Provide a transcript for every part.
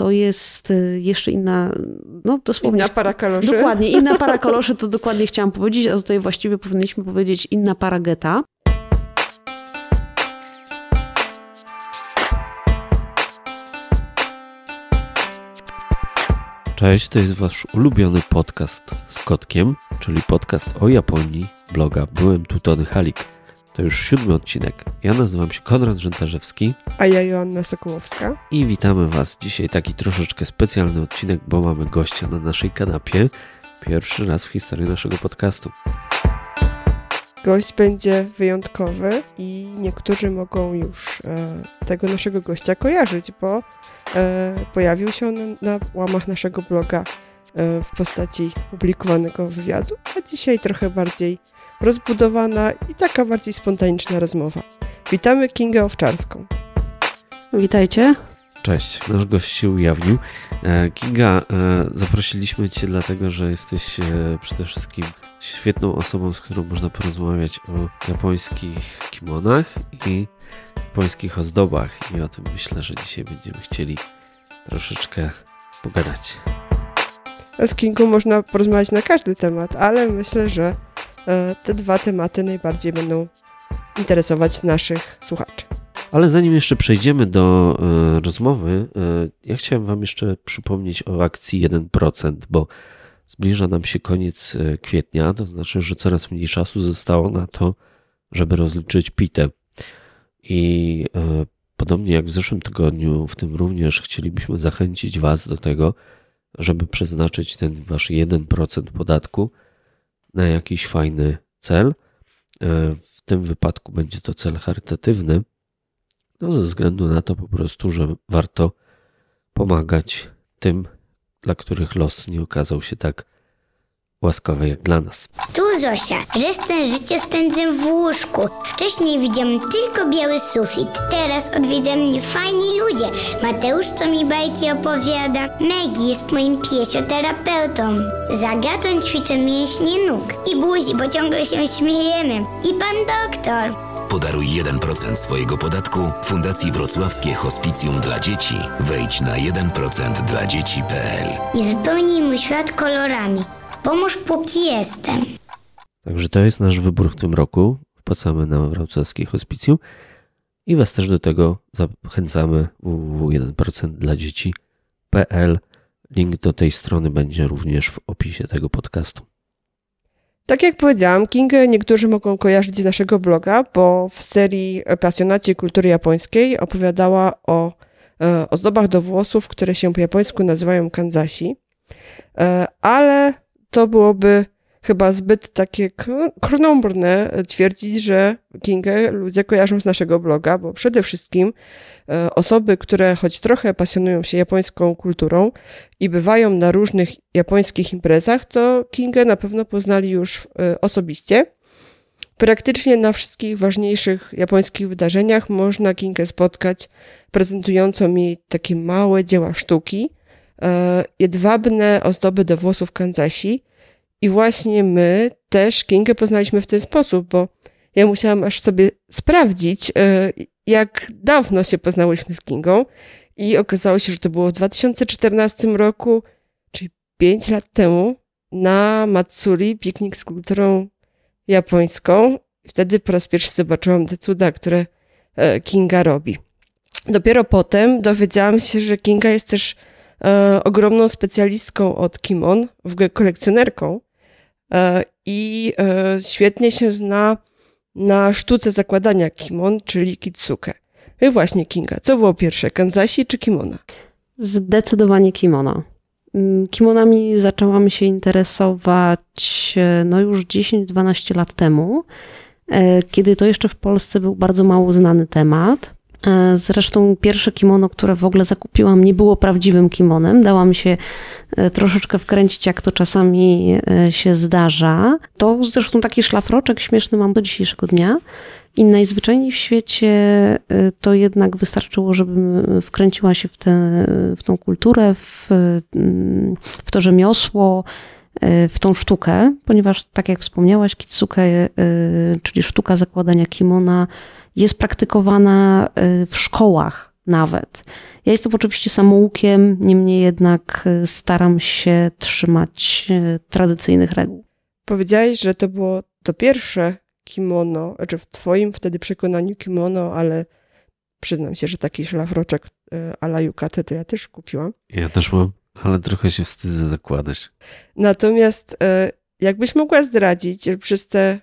to jest jeszcze inna, no dosłownie. Inna para kaloszy. Dokładnie, inna para kaloszy, to dokładnie chciałam powiedzieć, a tutaj właściwie powinniśmy powiedzieć inna para geta. Cześć, to jest wasz ulubiony podcast z kotkiem, czyli podcast o Japonii, bloga Byłem tu Tony Halik. To już siódmy odcinek. Ja nazywam się Konrad Rzętarzewski. A ja Joanna Sokołowska. I witamy was. Dzisiaj taki troszeczkę specjalny odcinek, bo mamy gościa na naszej kanapie. Pierwszy raz w historii naszego podcastu. Gość będzie wyjątkowy i niektórzy mogą już e, tego naszego gościa kojarzyć, bo e, pojawił się on na łamach naszego bloga w postaci publikowanego wywiadu, a dzisiaj trochę bardziej rozbudowana i taka bardziej spontaniczna rozmowa. Witamy Kingę Owczarską. Witajcie. Cześć, nasz gość się ujawnił. E, Kinga, e, zaprosiliśmy Cię dlatego, że jesteś e, przede wszystkim świetną osobą, z którą można porozmawiać o japońskich kimonach i japońskich ozdobach. I o tym myślę, że dzisiaj będziemy chcieli troszeczkę pogadać. Z Kingą można porozmawiać na każdy temat, ale myślę, że te dwa tematy najbardziej będą interesować naszych słuchaczy. Ale zanim jeszcze przejdziemy do y, rozmowy, ja chciałem Wam jeszcze przypomnieć o akcji 1%, bo zbliża nam się koniec e, kwietnia, to znaczy, że coraz mniej czasu zostało na to, żeby rozliczyć pitę. I podobnie jak w zeszłym tygodniu, w tym również chcielibyśmy zachęcić Was do tego, żeby przeznaczyć ten Wasz 1% podatku na jakiś fajny cel. W tym wypadku będzie to cel charytatywny no, ze względu na to po prostu, że warto pomagać tym, dla których los nie okazał się tak łaskawy jak dla nas. Tu Zosia. Resztę życia spędzę w łóżku. Wcześniej widziałem tylko biały sufit. Teraz odwiedza mnie fajni ludzie. Mateusz, co mi bajki opowiada. Maggie jest moim piesioterapeutą. Zagatą ćwiczę mięśnie nóg i buzi, bo ciągle się śmiejemy. I pan doktor. Podaruj 1% swojego podatku Fundacji Wrocławskie Hospicjum dla Dzieci. Wejdź na 1% dla dzieci.pl i wypełnij mój świat kolorami. Pomóż póki jestem. Także to jest nasz wybór w tym roku. Wpłacamy na Wrocławskie Hospicjum i Was też do tego zachęcamy www.1% dla dzieci.pl. Link do tej strony będzie również w opisie tego podcastu. Tak jak powiedziałam, Kingę niektórzy mogą kojarzyć z naszego bloga, bo w serii Pasjonaci Kultury Japońskiej opowiadała o e, ozdobach do włosów, które się po japońsku nazywają kanzasi. E, ale to byłoby chyba zbyt takie krnąbrne twierdzić, że Kingę ludzie kojarzą z naszego bloga, bo przede wszystkim e, osoby, które choć trochę pasjonują się japońską kulturą i bywają na różnych japońskich imprezach, to Kingę na pewno poznali już e, osobiście. Praktycznie na wszystkich ważniejszych japońskich wydarzeniach można Kingę spotkać prezentującą jej takie małe dzieła sztuki, e, jedwabne ozdoby do włosów kanzasi, i właśnie my też Kingę poznaliśmy w ten sposób, bo ja musiałam aż sobie sprawdzić, e, jak dawno się poznałyśmy z Kingą. I okazało się, że to było w 2014 roku, czyli 5 lat temu, na Matsuri, piknik z kulturą japońską. Wtedy po raz pierwszy zobaczyłam te cuda, które e, Kinga robi. Dopiero potem dowiedziałam się, że Kinga jest też e, ogromną specjalistką od kimon, w ogóle kolekcjonerką. E, i e, świetnie się zna na sztuce zakładania kimon, czyli kitsuke. No i właśnie, Kinga, co było pierwsze, kanzasi czy kimona? Zdecydowanie kimona. Mm, kimonami zaczęłam się interesować e, no już 10-12 lat temu, kiedy to jeszcze w Polsce był bardzo mało znany temat. E, zresztą pierwsze kimono, które w ogóle zakupiłam, nie było prawdziwym kimonem. Dałam się e, troszeczkę wkręcić, jak to czasami e, się zdarza. To zresztą taki szlafroczek śmieszny mam do dzisiejszego dnia. I najzwyczajniej w świecie to jednak wystarczyło, żebym wkręciła się w, tę w tą kulturę, w, w to rzemiosło, w tą sztukę, ponieważ tak jak wspomniałaś, kitsuke, czyli sztuka zakładania kimona, jest praktykowana y, w szkołach nawet. Ja jestem oczywiście samoukiem, niemniej jednak e, staram się trzymać e, tradycyjnych reguł. Powiedziałeś, że to było to pierwsze kimono, znaczy w twoim wtedy przekonaniu kimono, ale przyznam się, że taki szlafroczek ala yukate to ja też kupiłam. Ja też mam, ale trochę się wstydzę zakładać. Natomiast jakbyś mogła zdradzić, że przez te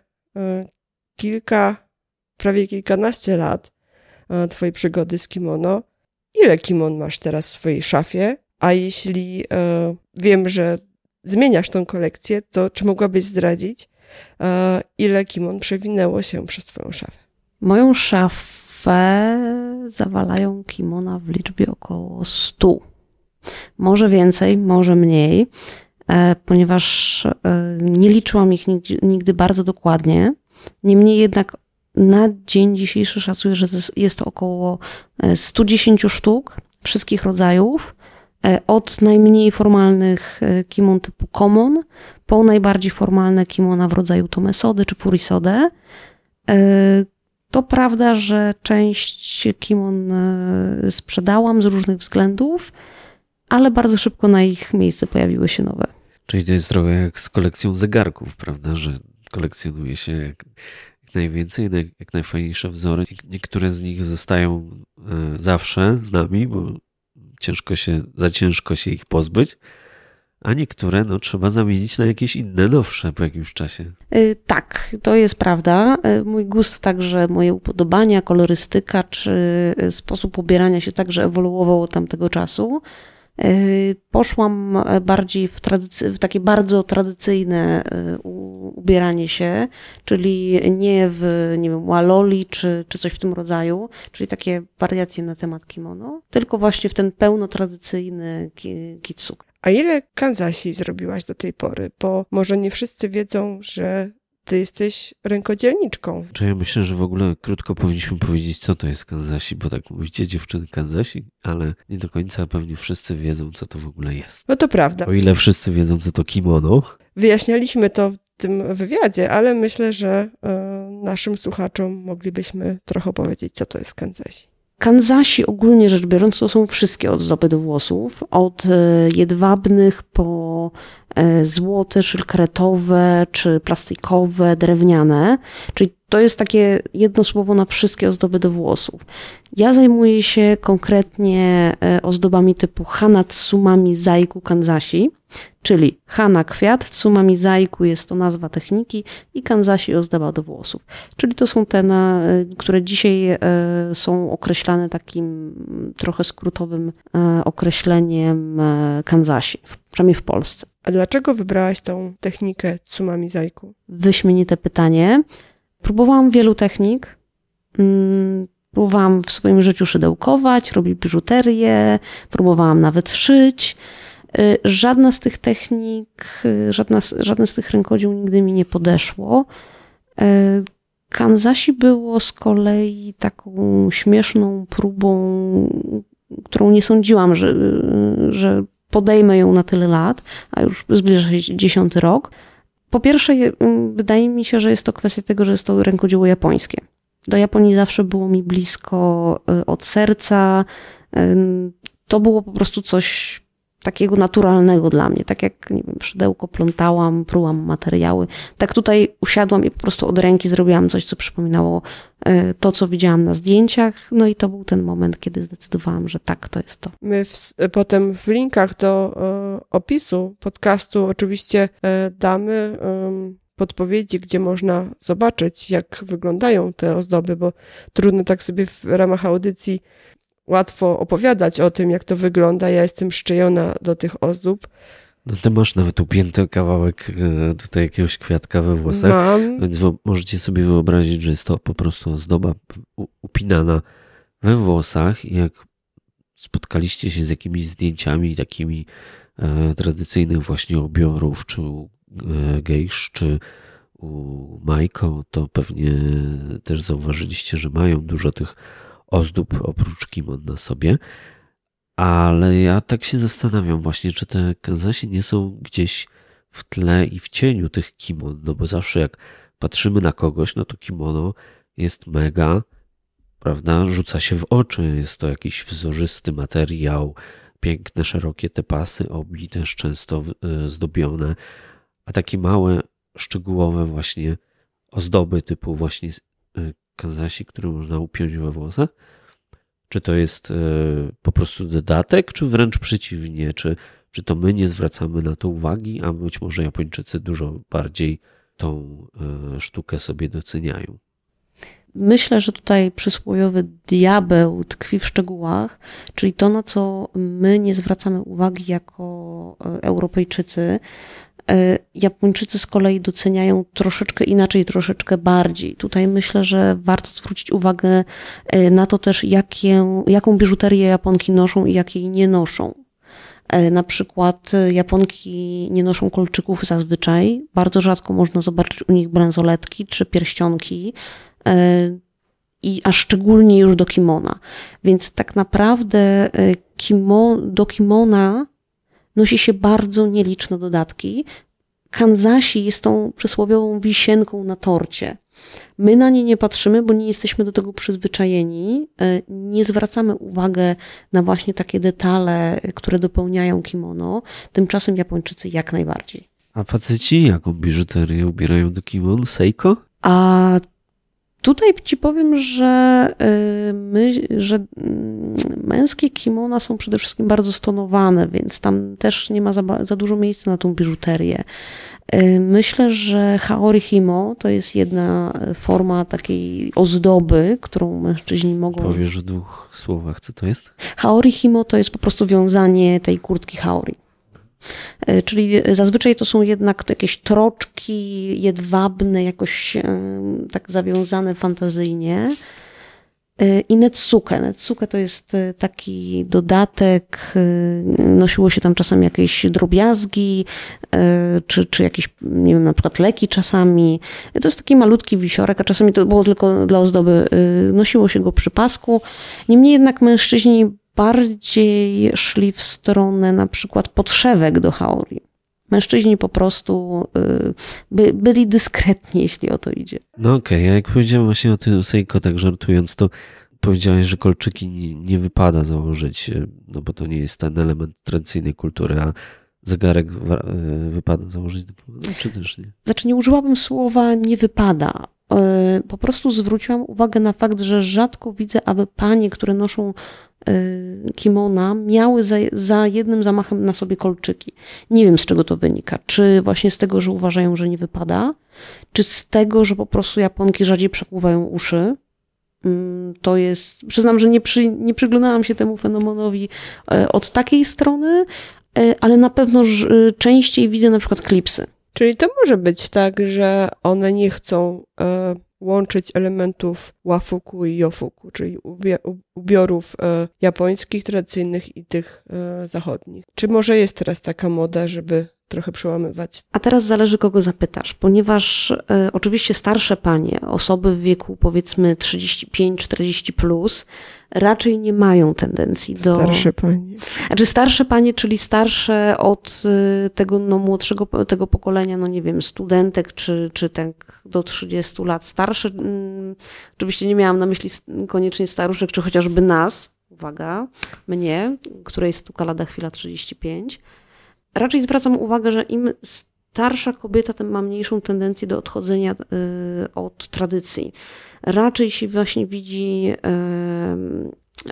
kilka, prawie kilkanaście lat twojej przygody z kimono, ile kimon masz teraz w swojej szafie, a jeśli e, wiem, że zmieniasz tą kolekcję, to czy mogłabyś zdradzić, e, ile kimon przewinęło się przez twoją szafę? Moją szafę zawalają kimona w liczbie około 100. Może więcej, może mniej, e, ponieważ e, nie liczyłam ich nigdy, nigdy bardzo dokładnie. Niemniej jednak na dzień dzisiejszy szacuję, że to jest to około 110 e, sztuk wszystkich rodzajów, e, od najmniej formalnych e, kimon typu common, po najbardziej formalne kimona w rodzaju tomesody czy furisode. To prawda, że część kimon sprzedałam z różnych względów, ale bardzo szybko na ich miejsce pojawiły się nowe. Czyli to jest trochę jak z kolekcją zegarków, prawda, że kolekcjonuje się najwięcej, jak najfajniejsze wzory. Niektóre z nich zostają e, zawsze z nami, bo ciężko się, za ciężko się ich pozbyć, a niektóre no, trzeba zamienić na jakieś inne, nowsze po jakimś czasie. E, tak, to jest prawda. E, mój gust, także moje upodobania, kolorystyka czy sposób ubierania się także ewoluował od tamtego czasu. Y, poszłam bardziej w, tradycy- w takie bardzo tradycyjne y, ubieranie się, czyli nie w, nie wiem, waloli czy, czy coś w tym rodzaju, czyli takie wariacje na temat kimono, tylko właśnie w ten pełno tradycyjny kitsuk. A ile kanzasi zrobiłaś do tej pory? Bo może nie wszyscy wiedzą, że ty jesteś rękodzielniczką. Czy ja myślę, że w ogóle krótko powinniśmy powiedzieć, co to jest Kanzasi, bo tak mówicie dziewczyny Kanzasi, ale nie do końca pewnie wszyscy wiedzą, co to w ogóle jest. No to prawda. O ile wszyscy wiedzą, co to kimono. Wyjaśnialiśmy to w tym wywiadzie, ale myślę, że y, naszym słuchaczom moglibyśmy trochę powiedzieć, co to jest Kanzasi. Kanzasi ogólnie rzecz biorąc to są wszystkie ozdoby do włosów, od e, jedwabnych po e, złote, szylkretowe czy plastikowe, drewniane, czyli to jest takie jedno słowo na wszystkie ozdoby do włosów. Ja zajmuję się konkretnie e, ozdobami typu Hanatsumami Zaiku Kanzasi, czyli Hana kwiat, Tsumami Zaiku jest to nazwa techniki i Kanzasi ozdoba do włosów. Czyli to są te, na, e, które dzisiaj e, są określane takim trochę skrótowym określeniem Kanzasi, przynajmniej w Polsce. A dlaczego wybrałaś tą technikę Tsumami Zaiku? Wyśmienite pytanie. Próbowałam wielu technik. Mm, próbowałam w swoim życiu szydełkować, robić biżuterię, próbowałam nawet szyć. Y, żadna z tych technik, y, żadna, żadne z tych rękodzieł nigdy mi nie podeszło. Y, Kanzasi było z kolei taką śmieszną próbą, którą nie sądziłam, że, że podejmę ją na tyle lat, a już zbliża się dziesiąty rok. Po pierwsze, wydaje mi się, że jest to kwestia tego, że jest to rękodzieło japońskie. Do Japonii zawsze było mi blisko y, od serca. To było po prostu coś takiego naturalnego dla mnie. Tak jak, nie wiem, szydełko plątałam, prułam materiały. Tak tutaj usiadłam i po prostu od ręki zrobiłam coś, co przypominało e, to, co widziałam na zdjęciach. No i to był ten moment, kiedy zdecydowałam, że tak, to jest to. My w, potem w linkach do e, opisu podcastu oczywiście e, damy podpowiedzi, gdzie można zobaczyć, jak wyglądają te ozdoby, bo trudno tak sobie w ramach audycji łatwo opowiadać o tym, jak to wygląda. Ja jestem szczejona do tych ozdób. No ty masz nawet upięty kawałek e, tutaj jakiegoś kwiatka we włosach. Mam. Więc możecie sobie wyobrazić, że jest to po prostu ozdoba upinana we włosach. I jak spotkaliście się z jakimiś zdjęciami takimi e, tradycyjnych właśnie obiorów, czy u e, gejsz, czy u Majko, to pewnie też zauważyliście, że mają dużo tych ozdób oprócz kimon na sobie. Ale ja tak się zastanawiam właśnie, czy te kanzasi nie są gdzieś w tle i w cieniu tych kimon, no bo zawsze jak patrzymy na kogoś, no to kimono jest mega prawda, rzuca się w oczy. Jest to jakiś wzorzysty materiał, piękne, szerokie te pasy, obi też często e, zdobione, a takie małe, szczegółowe właśnie ozdoby typu właśnie e, kanzasi, które można upiąć we włosach. Czy to jest e, po prostu dodatek, czy wręcz przeciwnie? Czy, czy to my nie zwracamy na to uwagi, a być może Japończycy dużo bardziej tą sztukę sobie doceniają? Myślę, że tutaj przysłowiowy diabeł tkwi w szczegółach, czyli to, na co my nie zwracamy uwagi jako e, Europejczycy. E, Japończycy z kolei doceniają troszeczkę inaczej, troszeczkę bardziej. Tutaj myślę, że warto zwrócić uwagę e, na to też, jakie, jaką biżuterię Japonki noszą i jakiej nie noszą. Na przykład Japonki nie noszą kolczyków zazwyczaj. Bardzo rzadko można zobaczyć u nich bransoletki czy pierścionki. E, i a szczególnie już do kimona. Więc tak naprawdę e, kimon, do kimona nosi się bardzo nieliczne dodatki. Kanzasi jest tą przysłowiową wisienką na torcie. My na nie nie patrzymy, bo nie jesteśmy do tego przyzwyczajeni. E, nie zwracamy uwagi na właśnie takie detale, które dopełniają kimono. Tymczasem Japończycy jak najbardziej. A faceci jaką biżuterię ubierają do kimon? Seiko? A Tutaj ci powiem, że, y, my, że mm, męskie kimona są przede wszystkim bardzo stonowane, więc tam też nie ma za, za dużo miejsca na tą biżuterię. Y, myślę, że haori himo to jest jedna forma takiej ozdoby, którą mężczyźni mogą... Powiesz w dwóch słowach, co to jest? Haori himo to jest po prostu wiązanie tej kurtki haori. E, czyli zazwyczaj to są jednak jakieś troczki jedwabne, jakoś e, tak zawiązane fantazyjnie. E, I netsuke. Netsuke to jest taki dodatek, nosiło się tam czasami jakieś drobiazgi, czy, czy jakieś, nie wiem, na przykład leki czasami. To jest taki malutki wisiorek, a czasami to było tylko dla ozdoby. Nosiło się go przy pasku. Niemniej jednak mężczyźni bardziej szli w stronę na przykład podszewek do haori. Mężczyźni po prostu y, by, byli dyskretni, jeśli o to idzie. No okej, okay. jak powiedziałem właśnie o tym Seiko, tak żartując, to powiedziałeś, że kolczyki nie, nie, wypada założyć, y, no bo to nie jest ten element tradycyjnej kultury, a zegarek y, wypada założyć, no, czy też nie? Znaczy nie użyłabym słowa nie wypada. Po prostu zwróciłam uwagę na fakt, że rzadko widzę, aby panie, które noszą Y, kimona miały za, za, jednym zamachem na sobie kolczyki. Nie wiem z czego to wynika. Czy właśnie z tego, że uważają, że nie wypada, czy z tego, że po prostu Japonki rzadziej przekłuwają uszy. Mm, to jest, przyznam, że nie, przy, nie przyglądałam się temu fenomenowi e, od takiej strony, e, ale na pewno częściej widzę na przykład klipsy. Czyli to może być tak, że one nie chcą e, łączyć elementów łafuku i yofuku, czyli ubiorów e, japońskich, tradycyjnych i tych e, zachodnich. Czy może jest teraz taka moda, żeby trochę przełamywać. A teraz zależy, kogo zapytasz, ponieważ e, oczywiście starsze panie, osoby w wieku powiedzmy 35-40 plus, raczej nie mają tendencji do. Starsze panie. Znaczy starsze panie, czyli starsze od e, tego no, młodszego tego pokolenia, no nie wiem, studentek czy, czy tak do 30 lat. Starsze, mm, oczywiście nie miałam na myśli koniecznie staruszek, czy chociażby nas, uwaga, mnie, której stuka lada chwila 35 raczej zwracam uwagę, że im starsza kobieta, tym ma mniejszą tendencję do odchodzenia y, od tradycji. Raczej się właśnie widzi,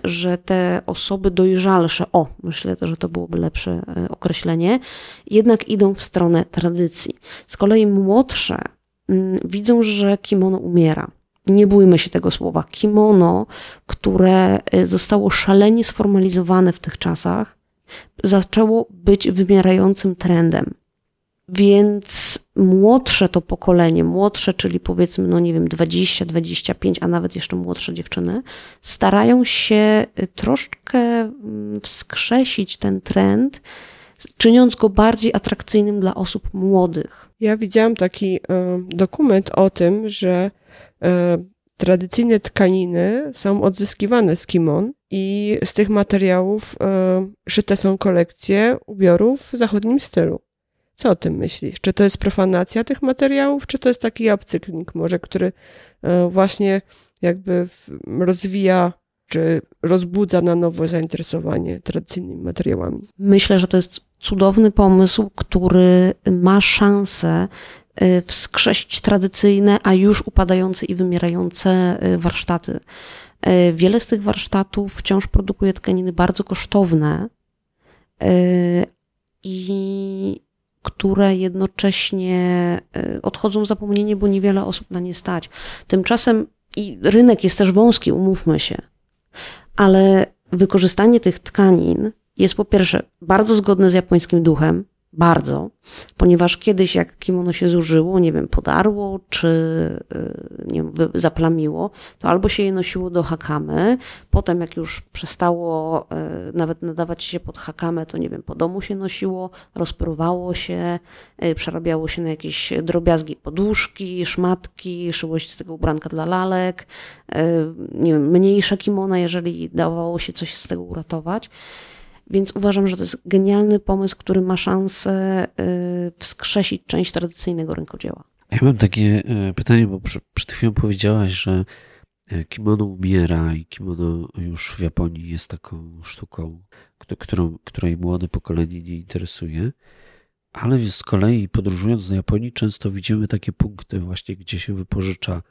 że te osoby dojrzalsze, o, myślę, że to byłoby lepsze y, określenie, jednak idą w stronę tradycji. Z kolei młodsze mm, widzą, że kimono umiera. Nie bójmy się tego słowa. Kimono, które y, zostało szalenie sformalizowane w tych czasach, zaczęło być wymierającym trendem. Więc młodsze to pokolenie, młodsze, czyli powiedzmy, no nie wiem, 20, 25, a nawet jeszcze młodsze dziewczyny, starają się troszkę mm, wskrzesić ten trend, czyniąc go bardziej atrakcyjnym dla osób młodych. Ja widziałam taki y, dokument o tym, że y, tradycyjne tkaniny są odzyskiwane z kimon i z tych materiałów y, szyte są kolekcje ubiorów w zachodnim stylu. Co o tym myślisz? Czy to jest profanacja tych materiałów, czy to jest taki upcykling może, który y, właśnie jakby rozwija czy rozbudza na nowo zainteresowanie tradycyjnymi materiałami. Myślę, że to jest cudowny pomysł, który ma szansę y, wskrzesić tradycyjne, a już upadające i wymierające y, warsztaty. Y, wiele z tych warsztatów wciąż produkuje tkaniny bardzo kosztowne i które jednocześnie odchodzą w zapomnienie, bo niewiele osób na nie stać. Tymczasem i rynek jest też wąski, umówmy się ale wykorzystanie tych tkanin jest po pierwsze bardzo zgodne z japońskim duchem, bardzo, ponieważ kiedyś jak kimono się zużyło, nie wiem, podarło czy y, nie wiem, zaplamiło, to albo się je nosiło do hakamy, potem jak już przestało y, nawet nadawać się pod hakamę, to nie wiem, po domu się nosiło, rozpruwało się, y, przerabiało się na jakieś drobiazgi poduszki, szmatki, szyło się z tego ubranka dla lalek, nie wiem, mniejsze kimona, jeżeli dawało się coś z tego uratować. Więc uważam, że to jest genialny pomysł, który ma szansę y, wskrzesić część tradycyjnego rękodzieła. Ja mam takie y, pytanie, bo przed chwilą powiedziałaś, że y, kimono umiera i kimono już w Japonii jest taką sztuką, którą, której młode pokolenie nie interesuje. Ale z kolei podróżując do Japonii często widzimy takie punkty właśnie, gdzie się wypożycza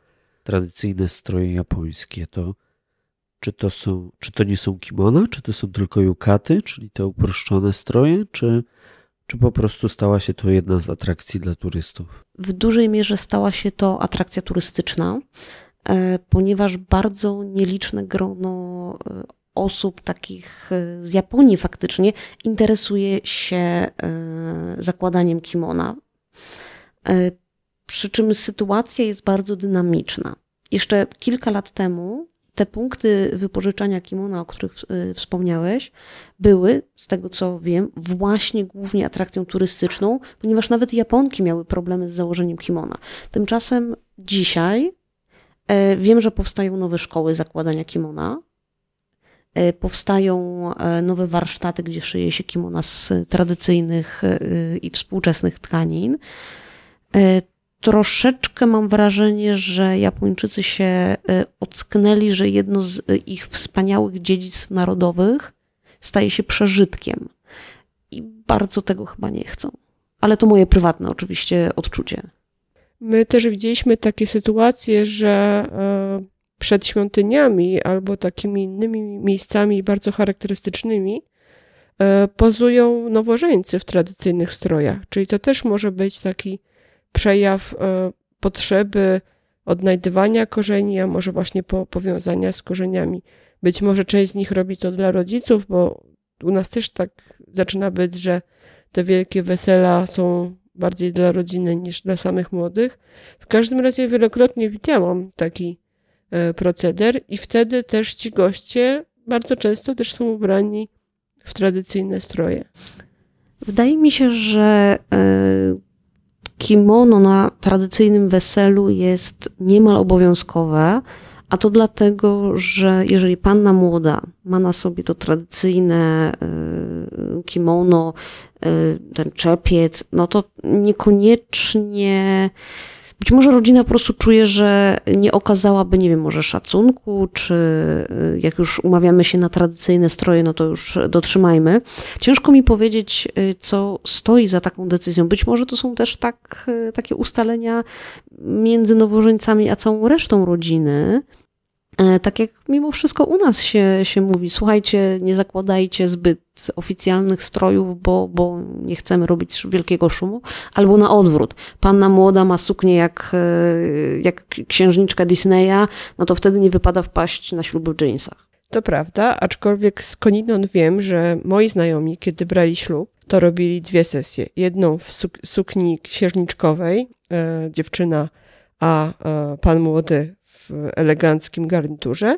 tradycyjne stroje japońskie. To czy to, są, czy to nie są kimona, czy to są tylko yukaty, czyli te uproszczone stroje, czy, czy po prostu stała się to jedna z atrakcji dla turystów? W dużej mierze stała się to atrakcja turystyczna, e, ponieważ bardzo nieliczne grono e, osób takich e, z Japonii faktycznie interesuje się zakładaniem kimona. Przy czym sytuacja jest bardzo dynamiczna. Jeszcze kilka lat temu te punkty wypożyczania kimona, o których y, wspomniałeś, były, z tego co wiem, właśnie głównie atrakcją turystyczną, ponieważ nawet Japonki miały problemy z założeniem kimona. Tymczasem dzisiaj e, wiem, że powstają nowe szkoły zakładania kimona. E, powstają e, nowe warsztaty, gdzie szyje się kimona z tradycyjnych i współczesnych tkanin troszeczkę mam wrażenie, że Japończycy się e, ocknęli, że jedno z e, ich wspaniałych dziedzictw narodowych staje się przeżytkiem. I bardzo tego chyba nie chcą. Ale to moje prywatne oczywiście odczucie. My też widzieliśmy takie sytuacje, że e, przed świątyniami albo takimi innymi miejscami bardzo charakterystycznymi pozują nowożeńcy w tradycyjnych strojach. Czyli to też może być taki przejaw e, potrzeby odnajdywania korzeni, a może właśnie po, powiązania z korzeniami. Być może część z nich robi to dla rodziców, bo u nas też tak zaczyna być, że te wielkie wesela są bardziej dla rodziny niż dla samych młodych. W każdym razie wielokrotnie widziałam taki e, proceder i wtedy też ci goście bardzo często też są ubrani w tradycyjne stroje. Wydaje mi się, że e, kimono na tradycyjnym weselu jest niemal obowiązkowe, a to dlatego, że jeżeli panna młoda ma na sobie to tradycyjne y, kimono, y, ten czepiec, no to niekoniecznie być może rodzina po prostu czuje, że nie okazałaby, nie wiem, może szacunku, czy y, jak już umawiamy się na tradycyjne stroje, no to już dotrzymajmy. Ciężko mi powiedzieć, y, co stoi za taką decyzją. Być może to są też tak, y, takie ustalenia między nowożeńcami a całą resztą rodziny, tak jak mimo wszystko u nas się, się mówi, słuchajcie, nie zakładajcie zbyt oficjalnych strojów, bo, bo nie chcemy robić wielkiego szumu, albo na odwrót. Panna młoda ma suknię jak, e, jak księżniczka Disneya, no to wtedy nie wypada wpaść na śluby w jeansach. To prawda, aczkolwiek skądinąd wiem, że moi znajomi, kiedy brali ślub, to robili dwie sesje. Jedną w sukni księżniczkowej, e, dziewczyna, a e, pan młody w eleganckim garniturze,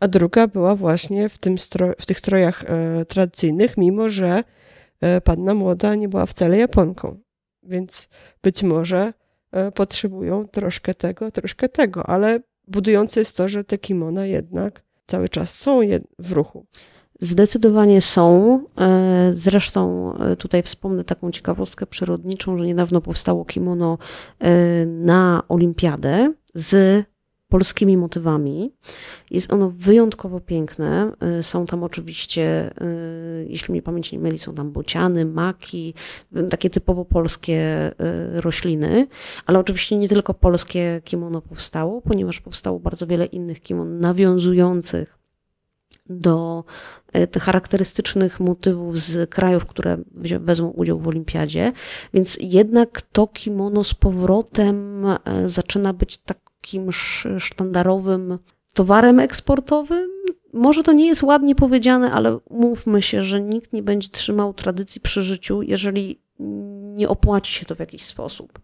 a druga była właśnie w, tym stro, w tych strojach e, tradycyjnych, mimo że e, panna młoda nie była wcale Japonką. Więc być może e, potrzebują troszkę tego, troszkę tego, ale budujące jest to, że te kimona jednak cały czas są w ruchu. Zdecydowanie są. E, zresztą e, tutaj wspomnę taką ciekawostkę przyrodniczą, że niedawno powstało kimono e, na olimpiadę z polskimi motywami. Jest ono wyjątkowo piękne. Y, są tam oczywiście, y, jeśli mnie pamięć nie myli, są tam bociany, maki, takie typowo polskie y, rośliny, ale oczywiście nie tylko polskie kimono powstało, ponieważ powstało bardzo wiele innych kimon nawiązujących do tych charakterystycznych motywów z krajów, które wezmą udział w olimpiadzie, więc jednak to kimono z powrotem zaczyna być tak takim sztandarowym towarem eksportowym. Może to nie jest ładnie powiedziane, ale mówmy się, że nikt nie będzie trzymał tradycji przy życiu, jeżeli nie opłaci się to w jakiś sposób.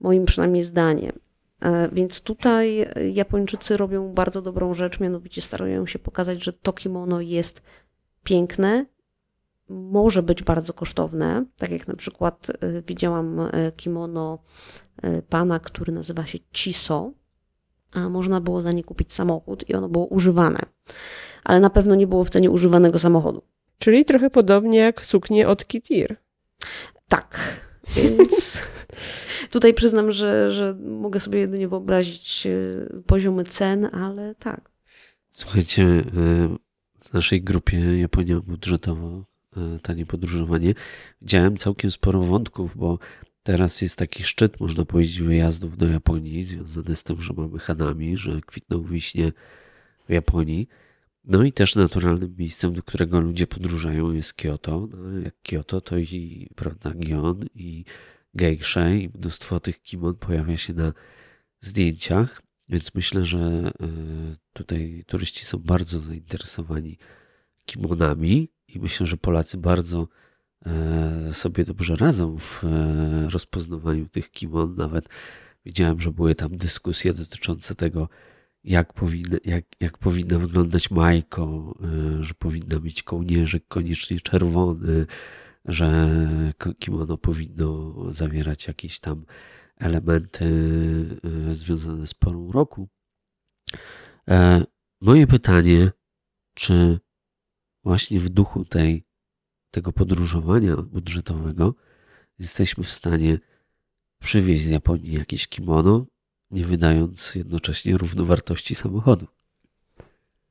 Moim przynajmniej zdaniem. E, więc tutaj Japończycy robią bardzo dobrą rzecz, mianowicie starają się pokazać, że to kimono jest piękne, może być bardzo kosztowne. Tak jak na przykład e, widziałam e, kimono pana, który nazywa się Chiso można było za nie kupić samochód i ono było używane. Ale na pewno nie było w cenie używanego samochodu. Czyli trochę podobnie jak suknie od Kitir. Tak, więc tutaj przyznam, że, że mogę sobie jedynie wyobrazić e, poziomy cen, ale tak. Słuchajcie, e, w naszej grupie Japonia budżetowo, e, tanie podróżowanie, widziałem całkiem sporo wątków, bo Teraz jest taki szczyt, można powiedzieć, wyjazdów do Japonii, związany z tym, że mamy Hanami, że kwitną wiśnie w Japonii. No i też naturalnym miejscem, do którego ludzie podróżają jest Kyoto. No, jak Kyoto, to i prawda, Gion i Geisha i mnóstwo tych kimon pojawia się na zdjęciach, więc myślę, że e, tutaj turyści są bardzo zainteresowani kimonami i myślę, że Polacy bardzo sobie dobrze radzą w e, rozpoznawaniu tych kimon. Nawet widziałem, że były tam dyskusje dotyczące tego, jak powinna, jak, jak powinna wyglądać majko, e, że powinna mieć kołnierzyk koniecznie czerwony, że kimono powinno zawierać jakieś tam elementy związane z porą roku. Moje pytanie, czy właśnie w duchu tej tego podróżowania budżetowego jesteśmy w stanie przywieźć z Japonii jakieś kimono, nie wydając jednocześnie równowartości samochodu.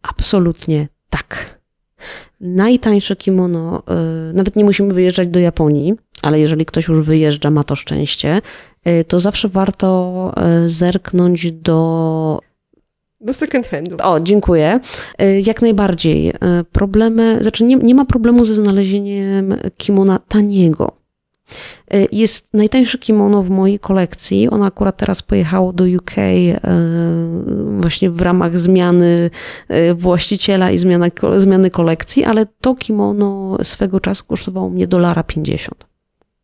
Absolutnie tak. Najtańsze kimono, y, nawet nie musimy wyjeżdżać do Japonii, ale jeżeli ktoś już wyjeżdża, ma to szczęście, y, to zawsze warto y, zerknąć do do second handu. O, dziękuję. E, jak najbardziej. E, problemy, znaczy nie, nie ma problemu ze znalezieniem kimona taniego. E, jest najtańsze kimono w mojej kolekcji. Ono akurat teraz pojechało do UK właśnie w ramach zmiany właściciela i zmiany, zmiany kolekcji, ale to kimono swego czasu kosztowało mnie dolara 50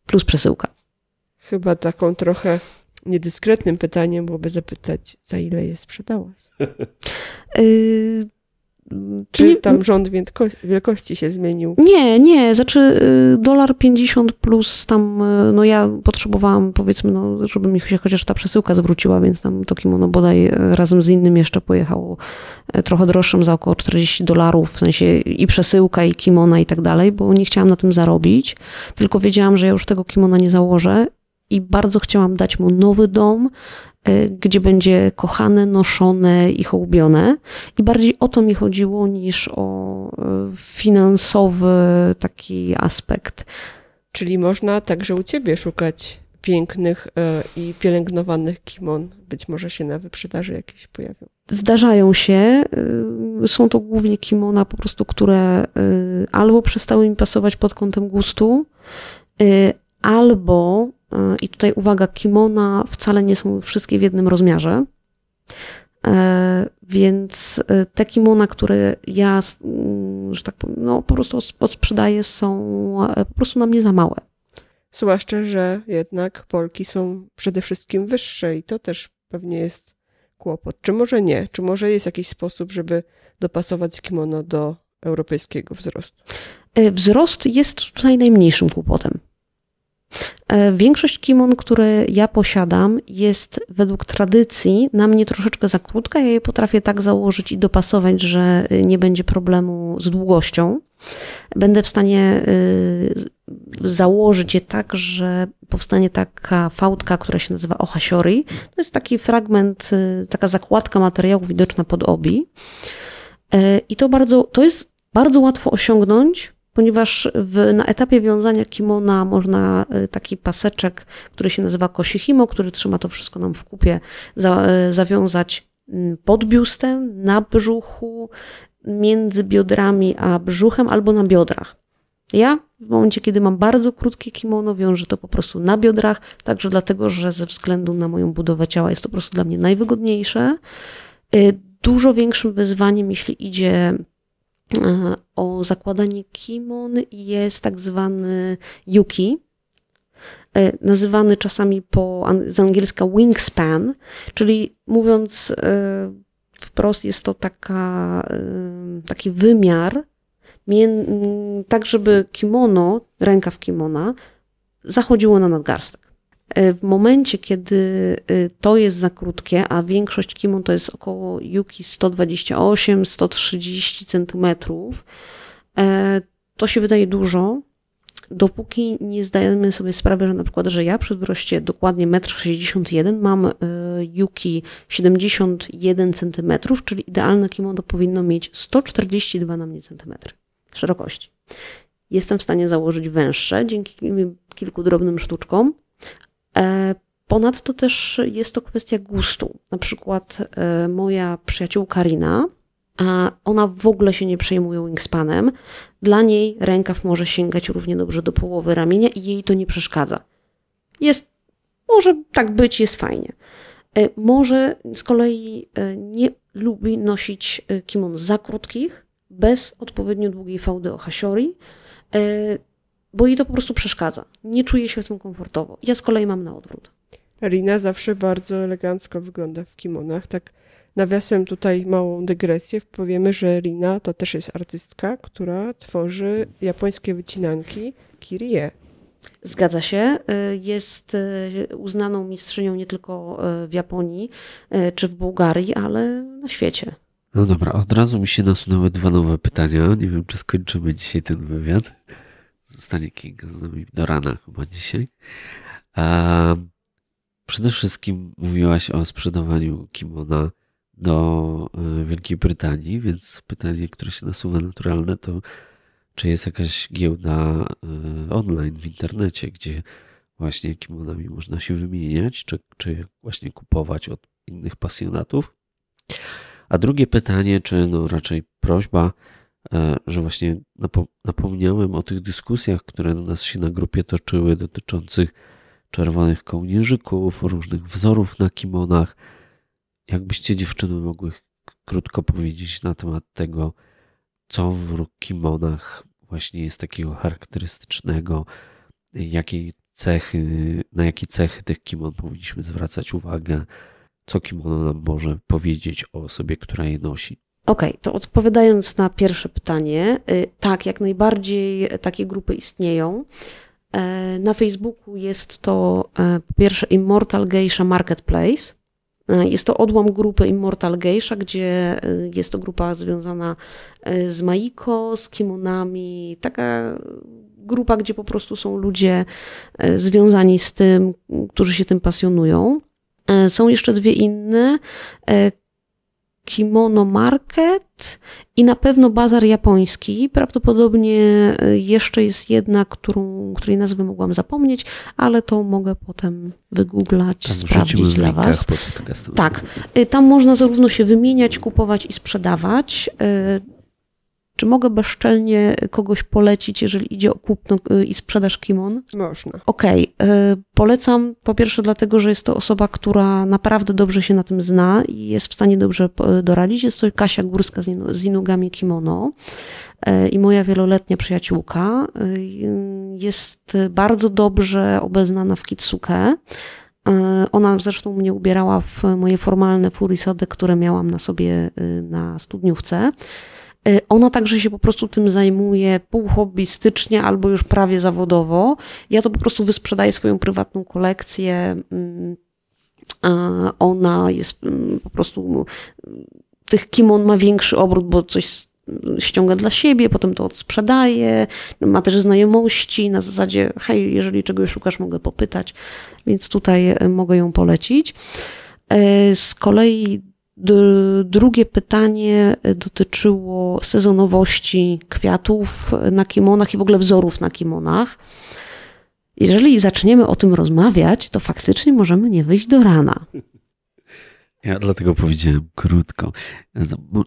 plus przesyłka. Chyba taką trochę niedyskretnym pytaniem byłoby zapytać, za ile je sprzedałaś? Y, Czy nie, tam rząd wielkości się zmienił? Nie, nie, znaczy y, dolar 50 plus tam, y, no ja potrzebowałam powiedzmy, no, żeby mi się chociaż ta przesyłka zwróciła, więc tam to kimono bodaj razem z innym jeszcze pojechało trochę droższym za około 40 dolarów, w sensie i przesyłka, i kimona i tak dalej, bo nie chciałam na tym zarobić, tylko wiedziałam, że ja już tego kimona nie założę i bardzo chciałam dać mu nowy dom, e, gdzie będzie kochane, noszone i hołubione. I bardziej o to mi chodziło niż o e, finansowy taki aspekt. Czyli można także u ciebie szukać pięknych e, i pielęgnowanych kimon. Być może się na wyprzedaży jakieś pojawią. Zdarzają się. Są to głównie kimona po prostu, które albo przestały mi pasować pod kątem gustu, albo E, I tutaj uwaga, kimona wcale nie są wszystkie w jednym rozmiarze. E, więc e, te kimona, które ja, mm, że tak powiem, no po prostu odsprzedaję, są po prostu na mnie za małe. Zwłaszcza, że jednak Polki są przede wszystkim wyższe i to też pewnie jest kłopot. Czy może nie? Czy może jest jakiś sposób, żeby dopasować kimono do europejskiego wzrostu? Wzrost jest tutaj najmniejszym kłopotem. E, większość kimon, które ja posiadam, jest według tradycji na mnie troszeczkę za krótka. Ja je potrafię tak założyć i dopasować, że nie będzie problemu z długością. Będę w stanie założyć je tak, że powstanie taka fałdka, która się nazywa ohasiori. To jest taki fragment, y, taka zakładka materiału widoczna pod obi. E, I to bardzo, to jest bardzo łatwo osiągnąć, ponieważ w, na etapie wiązania kimona można y, taki paseczek, który się nazywa kosihimo, który trzyma to wszystko nam w kupie, za, y, zawiązać mm, pod biustem, na brzuchu, między biodrami a brzuchem albo na biodrach. Ja w momencie, kiedy mam bardzo krótkie kimono, wiążę to po prostu na biodrach, także dlatego, że ze względu na moją budowę ciała jest to po prostu dla mnie najwygodniejsze. Y, dużo większym wyzwaniem, jeśli idzie o zakładanie kimon, jest tak zwany yuki, e, nazywany czasami po, z angielska wingspan, czyli mówiąc e, wprost, jest to taka, taki wymiar tak żeby kimono, rękaw kimona zachodziło na nadgarstek. E, w momencie, kiedy e, to jest za krótkie, a większość kimon to jest około yuki 128-130 cm, e, to się wydaje dużo, dopóki nie zdajemy sobie sprawy, że na przykład, że ja przy wzroście dokładnie 1,61 m mam yuki 71 cm, czyli idealne kimono powinno mieć 142 na mnie centymetry szerokości. Jestem w stanie założyć węższe dzięki kilku drobnym sztuczkom. E, ponadto też jest to kwestia gustu. Na przykład e, moja przyjaciółka Karina, ona w ogóle się nie przejmuje wingspanem. Dla niej rękaw może sięgać równie dobrze do połowy ramienia i jej to nie przeszkadza. Jest, może tak być, jest fajnie. E, może z kolei nie lubi nosić kimon za krótkich, bez odpowiednio długiej fałdy o hasiori, bo jej to po prostu przeszkadza. Nie czuje się w tym komfortowo. Ja z kolei mam na odwrót. Rina zawsze bardzo elegancko wygląda w kimonach. Tak nawiasem tutaj małą dygresję powiemy, że Rina to też jest artystka, która tworzy japońskie wycinanki kirie. Zgadza się. E, jest e, uznaną mistrzynią nie tylko w Japonii czy w Bułgarii, ale na świecie. No dobra, od razu mi się nasunęły dwa nowe pytania. Nie wiem, czy skończymy dzisiaj ten wywiad. Zostanie King z nami do rana chyba dzisiaj. Przede wszystkim mówiłaś o sprzedawaniu kimona do e, Wielkiej Brytanii, więc pytanie, które się nasuwa naturalne, to czy jest jakaś giełda e, online w internecie, gdzie właśnie kimonami można się wymieniać, czy, czy właśnie kupować od innych pasjonatów? A drugie pytanie, czy no raczej prośba, że właśnie napomniałem o tych dyskusjach, które u nas się na grupie toczyły, dotyczących czerwonych kołnierzyków, różnych wzorów na kimonach. Jakbyście dziewczyny mogły krótko powiedzieć na temat tego, co w kimonach właśnie jest takiego charakterystycznego, jakie cechy, na jakie cechy tych kimon powinniśmy zwracać uwagę, co kimono nam może powiedzieć o osobie, która je nosi. Okej, okay, to odpowiadając na pierwsze pytanie, y, tak, jak najbardziej takie grupy istnieją. E, na Facebooku jest to e, po pierwsze Immortal Geisha Marketplace. E, jest to odłam grupy Immortal Geisha, gdzie jest to grupa związana z Maiko, z kimonami, taka grupa, gdzie po prostu są ludzie związani z tym, którzy się tym pasjonują. Są jeszcze dwie inne. E, Kimono Market i na pewno bazar japoński. Prawdopodobnie e, jeszcze jest jedna, którą, której nazwę mogłam zapomnieć, ale to mogę potem wygooglać, tam sprawdzić dla Was. Tak. Tam można zarówno się wymieniać, kupować i sprzedawać. Czy mogę bezczelnie kogoś polecić, jeżeli idzie o kupno y, i sprzedaż kimon? Można. Okej. Okay. Polecam po pierwsze dlatego, że jest to osoba, która naprawdę dobrze się na tym zna i jest w stanie dobrze doradzić. Jest to Kasia Górska z Inugami Kimono y, i moja wieloletnia przyjaciółka. Y, jest bardzo dobrze obeznana w kitsuke. Ona zresztą mnie ubierała w moje formalne furisody, które miałam na sobie na studniówce. Y, ona także się po prostu tym zajmuje półhobbystycznie albo już prawie zawodowo. Ja to po prostu wysprzedaję swoją prywatną kolekcję. Mm, ona jest mm, po prostu, tych kimon ma większy obrót, bo coś ściąga dla siebie, potem to odsprzedaje, ma też znajomości na zasadzie, hej, jeżeli czegoś szukasz, mogę popytać, więc tutaj mogę ją polecić. Z kolei Drugie pytanie dotyczyło sezonowości kwiatów na kimonach i w ogóle wzorów na kimonach. Jeżeli zaczniemy o tym rozmawiać, to faktycznie możemy nie wyjść do rana. Ja dlatego powiedziałem krótko.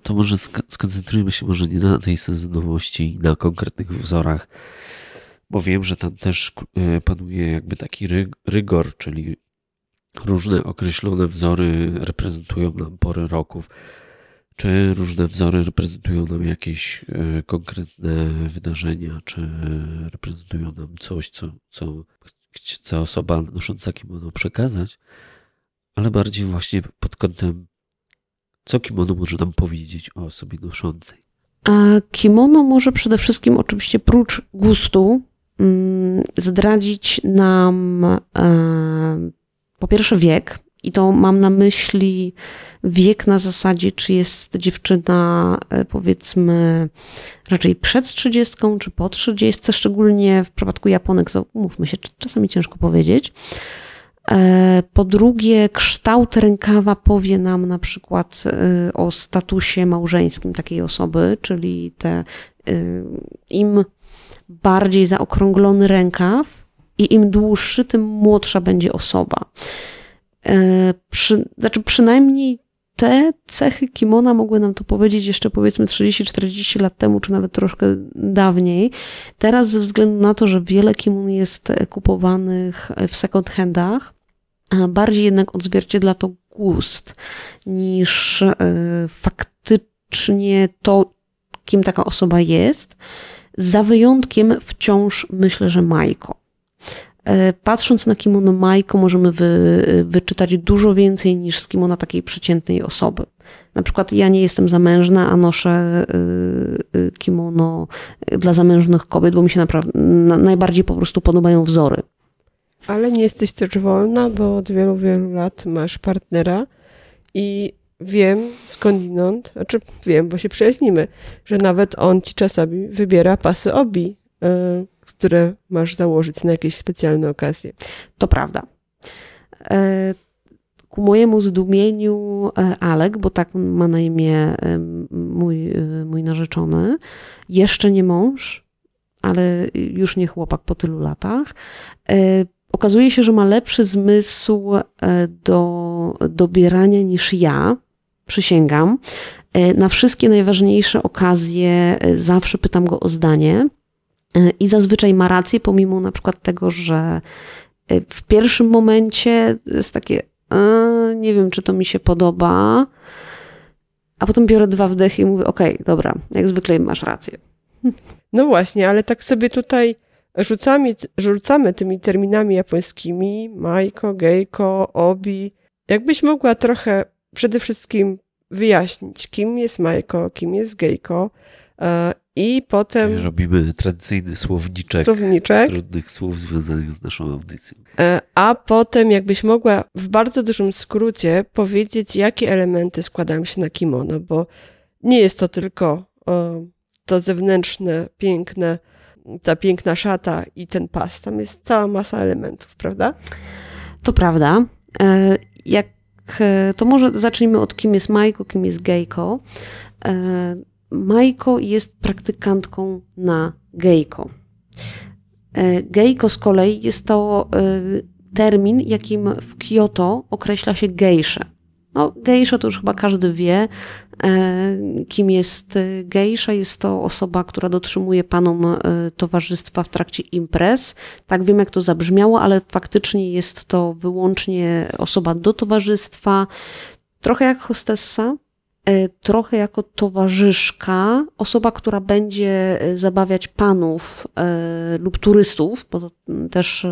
To może skoncentrujmy się może nie na tej sezonowości, na konkretnych wzorach, bo wiem, że tam też e, panuje jakby taki rygor, czyli różne określone wzory reprezentują nam pory roków, czy różne wzory reprezentują nam jakieś e, konkretne wydarzenia, czy reprezentują nam coś, co, co chce osoba nosząca kimono przekazać, ale bardziej właśnie pod kątem, co kimono może nam powiedzieć o osobie noszącej. A kimono może przede wszystkim, oczywiście, prócz gustu, mm, zdradzić nam e, po pierwsze wiek, i to mam na myśli wiek na zasadzie, czy jest dziewczyna e, powiedzmy raczej przed 30 czy po 30, szczególnie w przypadku Japonek, mówmy się, czasami ciężko powiedzieć. E, po drugie, kształt rękawa powie nam na przykład e, o statusie małżeńskim takiej osoby, czyli te im bardziej zaokrąglony rękaw, i im dłuższy, tym młodsza będzie osoba. E, przy, znaczy przynajmniej te cechy kimona mogły nam to powiedzieć jeszcze powiedzmy 30-40 lat temu, czy nawet troszkę dawniej. Teraz ze względu na to, że wiele kimon jest kupowanych w second handach, bardziej jednak odzwierciedla to gust niż e, faktycznie to, kim taka osoba jest. Za wyjątkiem wciąż myślę, że Majko. E, patrząc na kimono Majko, możemy wy, wyczytać dużo więcej niż z kimono takiej przeciętnej osoby. Na przykład ja nie jestem zamężna, a noszę e, e, kimono dla zamężnych kobiet, bo mi się naprawdę najbardziej po prostu podobają wzory. Ale nie jesteś też wolna, bo od wielu, wielu lat masz partnera i wiem skądinąd, znaczy wiem, bo się przyjaźnimy, że nawet on ci czasami wybiera pasy obi które masz założyć na jakieś specjalne okazje. To prawda. E, ku mojemu zdumieniu e, Alek, bo tak ma na imię e, mój, mój narzeczony, jeszcze nie mąż, ale już nie chłopak po tylu latach, okazuje się, że ma lepszy zmysł do dobierania niż ja. Przysięgam. Na wszystkie najważniejsze okazje zawsze pytam go o zdanie. I zazwyczaj ma rację, pomimo na przykład tego, że e, w pierwszym momencie jest takie, nie wiem, czy to mi się podoba, a potem biorę dwa wdechy i mówię, okej, okay, dobra, jak zwykle masz rację. No właśnie, ale tak sobie tutaj rzucamy, rzucamy tymi terminami japońskimi, majko, gejko, obi. Jakbyś mogła trochę przede wszystkim wyjaśnić, kim jest majko, kim jest gejko e, i potem. Robimy tradycyjny słowniczek, słowniczek trudnych słów związanych z naszą audycją. E, a potem, jakbyś mogła w bardzo dużym skrócie powiedzieć, jakie elementy składają się na kimono, bo nie jest to tylko o, to zewnętrzne, piękne, ta piękna szata i ten pas. Tam jest cała masa elementów, prawda? To prawda. E, jak e, to może zacznijmy od kim jest Majko, kim jest Gejko. Majko jest praktykantką na gejko. E, gejko z kolei jest to e, termin, jakim w Kyoto określa się gejsze. No, gejsza to już chyba każdy wie, e, kim jest gejsza. Jest to osoba, która dotrzymuje panom towarzystwa w trakcie imprez. Tak wiem, jak to zabrzmiało, ale faktycznie jest to wyłącznie osoba do towarzystwa, trochę jak hostessa, trochę jako towarzyszka, osoba, która będzie e, zabawiać panów e, lub turystów, bo to też,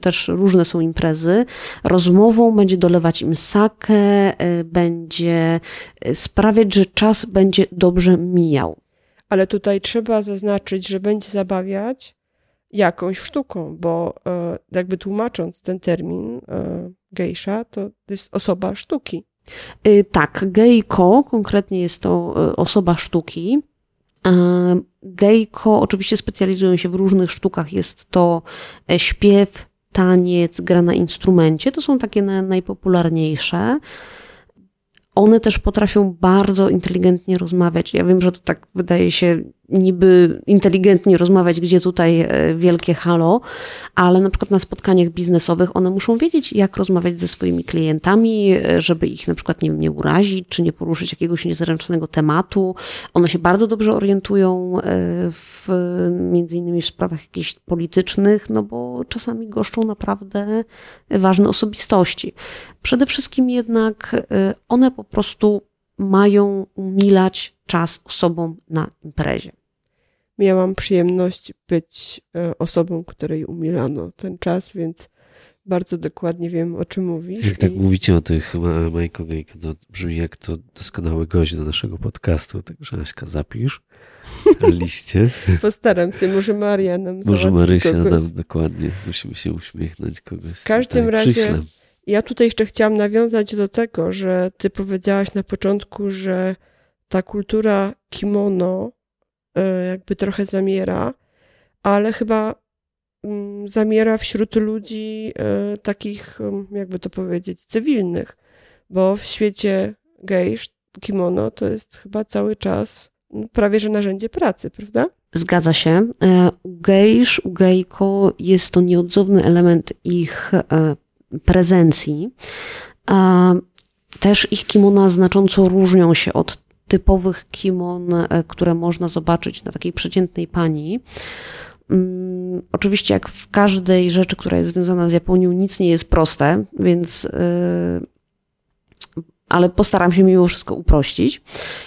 też różne są imprezy, rozmową będzie dolewać im sakę, będzie sprawiać, że czas będzie dobrze mijał. Ale tutaj trzeba zaznaczyć, że będzie zabawiać jakąś sztuką, bo jakby tłumacząc ten termin gejsza, to jest osoba sztuki. Y, tak, geiko konkretnie jest to y, osoba sztuki. Gejko oczywiście specjalizują się w różnych sztukach. Jest to e, śpiew, taniec, gra na instrumencie. To są takie najpopularniejsze. One też potrafią bardzo inteligentnie rozmawiać. Ja wiem, że to tak wydaje się niby inteligentnie rozmawiać, gdzie tutaj e, wielkie halo, ale na przykład na spotkaniach biznesowych one muszą wiedzieć, jak rozmawiać ze swoimi klientami, e, żeby ich na przykład nie, nie urazić, czy nie poruszyć jakiegoś niezręcznego tematu. One się bardzo dobrze orientują e, w, między innymi w sprawach jakichś politycznych, no bo czasami goszczą naprawdę ważne osobistości. Przede wszystkim jednak one po prostu mają umilać czas osobom na imprezie. Miałam przyjemność być e, osobą, której umilano ten czas, więc bardzo dokładnie wiem, o czym mówisz. Jak tak mówicie o tych Majko Gejko, to brzmi jak to doskonały gość do naszego podcastu, także Aśka zapisz liście. Postaram się, może Maria nam Może Marysia kogoś. nam, dokładnie, musimy się uśmiechnąć kogoś. W każdym razie, ja tutaj jeszcze chciałam nawiązać do tego, że ty powiedziałaś na początku, że ta kultura kimono e, jakby trochę zamiera, ale chyba mm, zamiera wśród ludzi e, takich, mm, jakby to powiedzieć, cywilnych, bo w świecie gejsz kimono to jest chyba cały czas mm, prawie że narzędzie pracy, prawda? Zgadza się. E, u gejsz, u gejko jest to nieodzowny element ich prezencji. Też ich kimona znacząco różnią się od typowych kimon, e, które można zobaczyć na takiej przeciętnej pani. Mm, oczywiście, jak w każdej rzeczy, która jest związana z Japonią, nic nie jest proste, więc. E, ale postaram się mimo wszystko uprościć.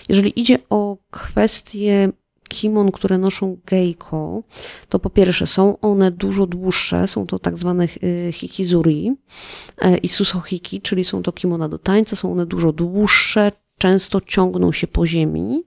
Jeżeli idzie o kwestie kimon, które noszą geiko, to po pierwsze są one dużo dłuższe, są to tak zwane e, hikizuri i susohiki, czyli są to kimona do tańca, są one dużo dłuższe, często ciągną się po ziemi.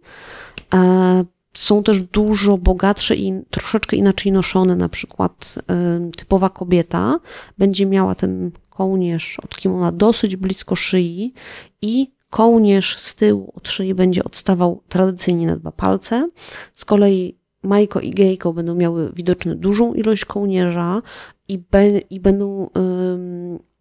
E, są też dużo bogatsze i troszeczkę inaczej noszone. Na przykład e, typowa kobieta będzie miała ten kołnierz od kimona dosyć blisko szyi i kołnierz z tyłu od szyi będzie odstawał tradycyjnie na dwa palce. Z kolei Majko i Gejko będą miały widoczny dużą ilość kołnierza i, be, i będą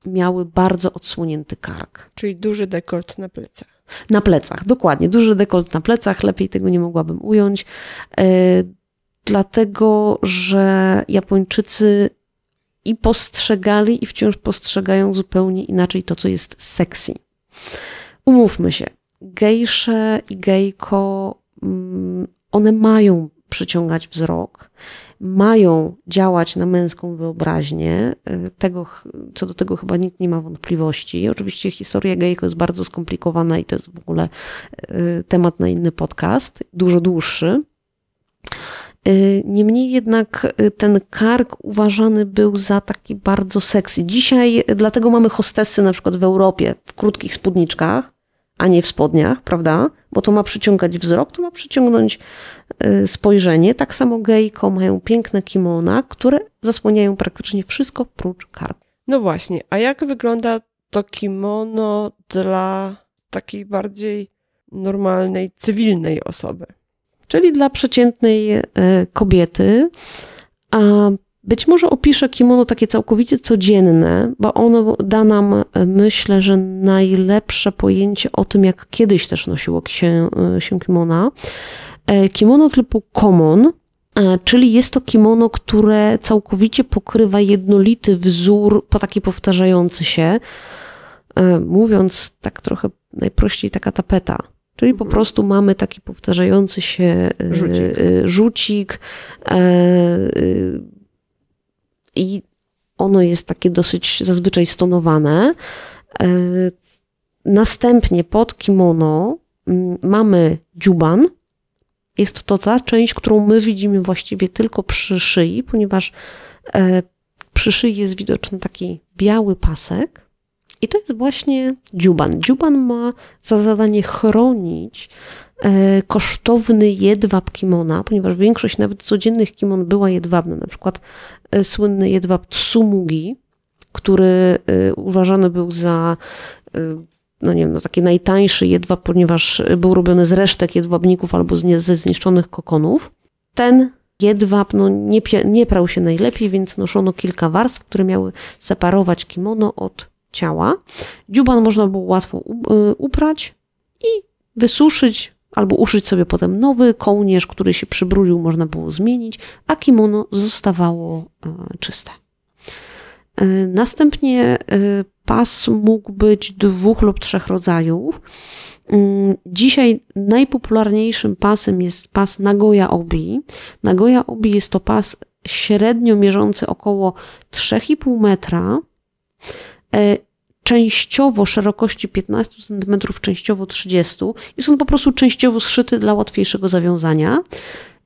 miały bardzo odsłonięty kark. Czyli duży dekolt na plecach. Na plecach, dokładnie. Duży dekolt na plecach, lepiej tego nie mogłabym ująć. E, dlatego, że Japończycy i postrzegali, i wciąż postrzegają zupełnie inaczej to, co jest sexy. Umówmy się, gejsze i gejko, mm, one mają przyciągać wzrok mają działać na męską wyobraźnię. Y, tego, co do tego chyba nikt nie ma wątpliwości. Oczywiście historia gejko jest bardzo skomplikowana i to jest w ogóle y, temat na inny podcast, dużo dłuższy. Y, niemniej jednak ten kark uważany był za taki bardzo seksy. Dzisiaj dlatego mamy hostesy na przykład w Europie w krótkich spódniczkach, a nie w spodniach, prawda? Bo to ma przyciągać wzrok, to ma przyciągnąć y, spojrzenie. Tak samo gejko mają piękne kimona, które zasłaniają praktycznie wszystko prócz karku. No właśnie, a jak wygląda to kimono dla takiej bardziej normalnej, cywilnej osoby? Czyli dla przeciętnej y, kobiety. A być może opiszę kimono takie całkowicie codzienne, bo ono da nam, myślę, że najlepsze pojęcie o tym, jak kiedyś też nosiło się, się kimona. E, kimono typu common, e, czyli jest to kimono, które całkowicie pokrywa jednolity wzór, po taki powtarzający się. E, mówiąc tak trochę najprościej, taka tapeta. Czyli po mhm. prostu mamy taki powtarzający się rzucik, rzucik i ono jest takie dosyć zazwyczaj stonowane. E, następnie pod kimono mamy dziuban. Jest to ta część, którą my widzimy właściwie tylko przy szyi, ponieważ e, przy szyi jest widoczny taki biały pasek. I to jest właśnie dziuban. Dziuban ma za zadanie chronić E, kosztowny jedwab kimona, ponieważ większość nawet codziennych kimon była jedwabna, na przykład e, słynny jedwab tsumugi, który e, uważany był za no nie wiem, no taki najtańszy jedwab, ponieważ był robiony z resztek jedwabników albo ze zniszczonych kokonów. Ten jedwab no, nie, nie prał się najlepiej, więc noszono kilka warstw, które miały separować kimono od ciała. Dziuban można było łatwo y, uprać i wysuszyć, albo uszyć sobie potem nowy kołnierz, który się przybrudził, można było zmienić, a kimono zostawało y, czyste. Y, następnie pas mógł być dwóch lub trzech rodzajów. Mm, dzisiaj najpopularniejszym pasem jest pas Nagoya Obi. Nagoya Obi jest to pas średnio mierzący około 3,5 metra, częściowo szerokości 15 cm, częściowo 30 Jest on po prostu częściowo zszyty dla łatwiejszego zawiązania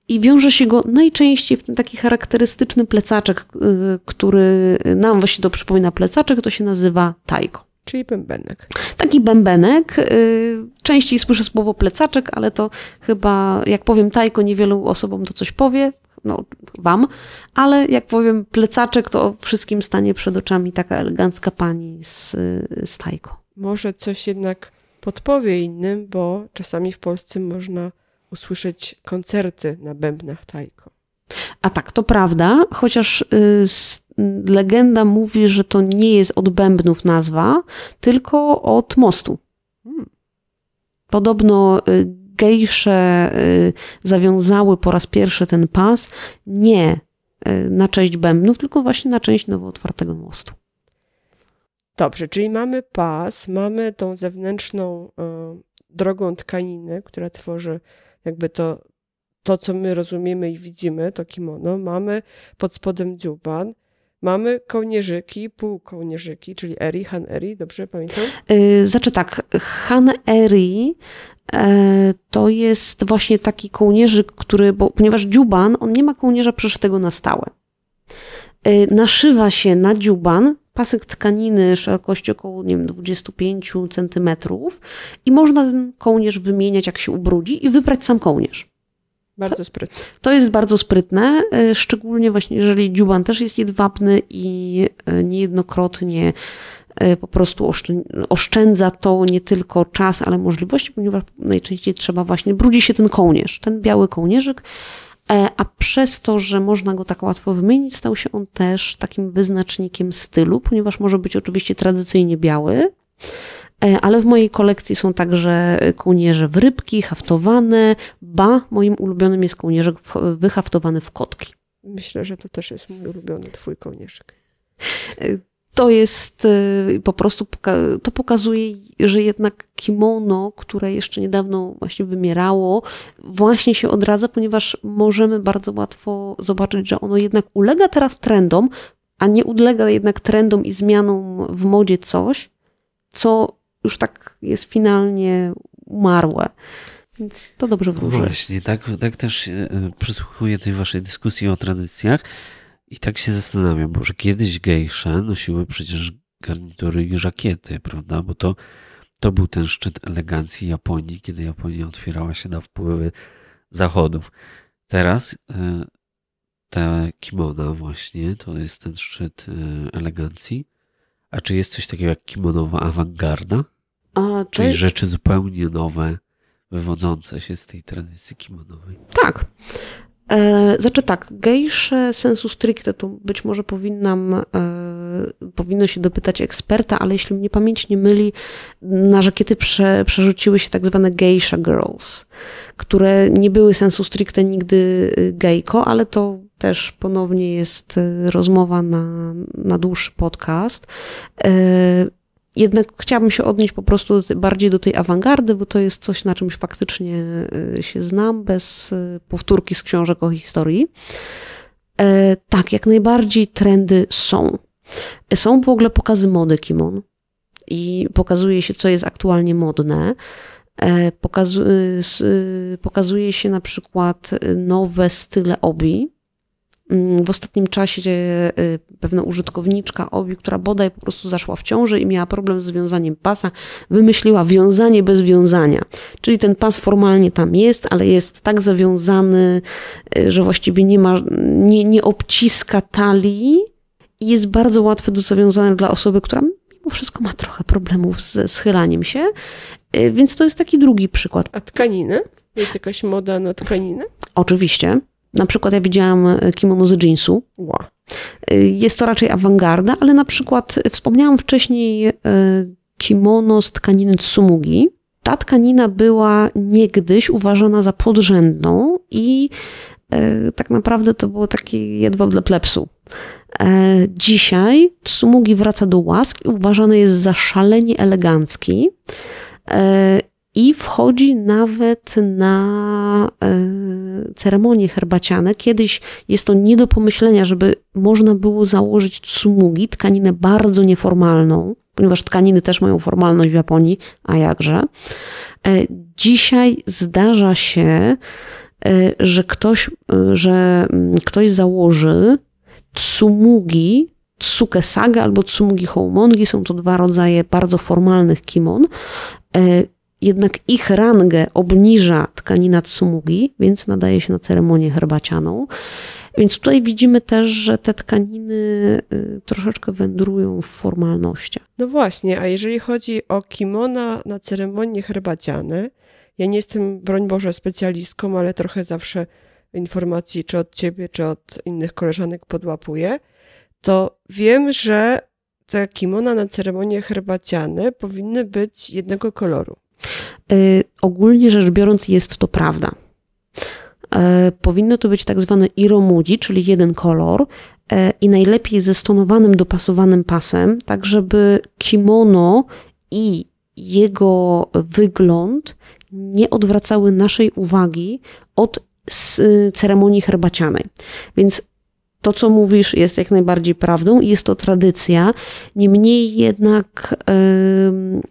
i wiąże się go najczęściej w ten taki charakterystyczny plecaczek, y, który nam właśnie to przypomina plecaczek, to się nazywa tajko. Czyli bębenek. Taki bębenek. Y, częściej słyszę słowo plecaczek, ale to chyba, jak powiem tajko, niewielu osobom to coś powie. No, wam, ale jak powiem plecaczek, to wszystkim stanie przed oczami taka elegancka pani z, z tajko. Może coś jednak podpowie innym, bo czasami w Polsce można usłyszeć koncerty na bębnach tajko. A tak, to prawda, chociaż y, legenda mówi, że to nie jest od bębnów nazwa, tylko od mostu. Hmm. Podobno y, gejsze zawiązały po raz pierwszy ten pas nie na część bębnów, tylko właśnie na część nowo otwartego mostu. Dobrze, czyli mamy pas, mamy tą zewnętrzną drogą tkaniny, która tworzy jakby to, to, co my rozumiemy i widzimy, to kimono, mamy pod spodem dziuban, mamy kołnierzyki, półkołnierzyki, czyli eri, han eri, dobrze pamiętam? Yy, znaczy tak, han eri e, to jest właśnie taki kołnierzyk, który, bo, ponieważ dziuban, on nie ma kołnierza przyszytego na stałe. Yy, naszywa się na dziuban pasek tkaniny szerokości około nie wiem, 25 cm i można ten kołnierz wymieniać, jak się ubrudzi i wybrać sam kołnierz. Bardzo sprytne. To jest bardzo sprytne, e, szczególnie właśnie jeżeli dziuban też jest jedwabny i e, niejednokrotnie e, po prostu oszczędza to nie tylko czas, ale możliwości, ponieważ najczęściej trzeba właśnie, brudzi się ten kołnierz, ten biały kołnierzyk, a przez to, że można go tak łatwo wymienić, stał się on też takim wyznacznikiem stylu, ponieważ może być oczywiście tradycyjnie biały, ale w mojej kolekcji są także kołnierze w rybki, haftowane, ba, moim ulubionym jest kołnierzek wyhaftowany w kotki. Myślę, że to też jest mój ulubiony twój kołnierzyk. E, to jest y, po prostu, to pokazuje, że jednak kimono, które jeszcze niedawno właśnie wymierało, właśnie się odradza, ponieważ możemy bardzo łatwo zobaczyć, że ono jednak ulega teraz trendom, a nie ulega jednak trendom i zmianom w modzie coś, co już tak jest finalnie umarłe. Więc to dobrze wróży. Właśnie, tak, tak też e, przysłuchuję tej waszej dyskusji o tradycjach. I tak się zastanawiam, bo że kiedyś gejsze nosiły przecież garnitury i żakiety, prawda? Bo to, to był ten szczyt elegancji Japonii, kiedy Japonia otwierała się na wpływy zachodów. Teraz te kimona właśnie, to jest ten szczyt e, elegancji. A czy jest coś takiego jak kimonowa awangarda? A, Czyli rzeczy zupełnie nowe, wywodzące się z tej tradycji kimonowej. Tak. E, znaczy tak, gejsze sensu stricte, tu być może powinnam, e, powinno się dopytać eksperta, ale jeśli mnie pamięć nie myli, na żakiety prze, przerzuciły się tak zwane geisha girls, które nie były sensu stricte nigdy y, gejko, ale to też ponownie jest y, rozmowa na, na dłuższy podcast. E, jednak chciałabym się odnieść po prostu bardziej do tej awangardy, bo to jest coś, na czymś faktycznie y, się znam, bez y, powtórki z książek o historii. E, tak, jak najbardziej trendy są. Są w ogóle pokazy mody kimon i pokazuje się, co jest aktualnie modne. E, y, pokazuje się na przykład nowe style obi, w ostatnim czasie y, pewna użytkowniczka OBI, która bodaj po prostu zaszła w ciąży i miała problem z wiązaniem pasa, wymyśliła wiązanie bez wiązania. Czyli ten pas formalnie tam jest, ale jest tak zawiązany, y, że właściwie nie ma, nie, nie obciska talii i jest bardzo łatwy do zawiązania dla osoby, która bo wszystko ma trochę problemów ze schylaniem się. Y, więc to jest taki drugi przykład. A tkaniny? Jest jakaś moda na tkaniny? Oczywiście. Na przykład ja widziałam y, kimono z jeansu. Wow. Jest to raczej awangarda, ale na przykład wspomniałam wcześniej kimono z tkaniny tsumugi. Ta tkanina była niegdyś uważana za podrzędną i tak naprawdę to było taki jedwab dla plepsu. E, dzisiaj Tsumugi wraca do łask i uważany jest za szalenie elegancki e, i wchodzi nawet na e, ceremonie herbaciane. Kiedyś jest to nie do pomyślenia, żeby można było założyć tsumugi, tkaninę bardzo nieformalną, ponieważ tkaniny też mają formalność w Japonii, a jakże. Dzisiaj zdarza się, że ktoś, że mm, ktoś założy tsumugi, tsukesaga albo tsumugi hołmongi. Są to dwa rodzaje bardzo formalnych kimon. Jednak ich rangę obniża tkanina tsumugi, więc nadaje się na ceremonię herbacianą. Więc tutaj widzimy też, że te tkaniny e, troszeczkę wędrują w formalnościach. No właśnie, a jeżeli chodzi o kimona na ceremonie herbaciane, ja nie jestem, broń Boże, specjalistką, ale trochę zawsze informacji, czy od ciebie, czy od innych koleżanek podłapuję, to wiem, że te kimona na ceremonie herbaciane powinny być jednego koloru. Yy, ogólnie rzecz biorąc, jest to prawda. Yy, powinno to być tak zwane iromudzi, czyli jeden kolor, yy, i najlepiej ze stonowanym, dopasowanym pasem, tak żeby kimono i jego wygląd nie odwracały naszej uwagi od y, ceremonii herbacianej. Więc to, co mówisz, jest jak najbardziej prawdą i jest to tradycja. Niemniej jednak,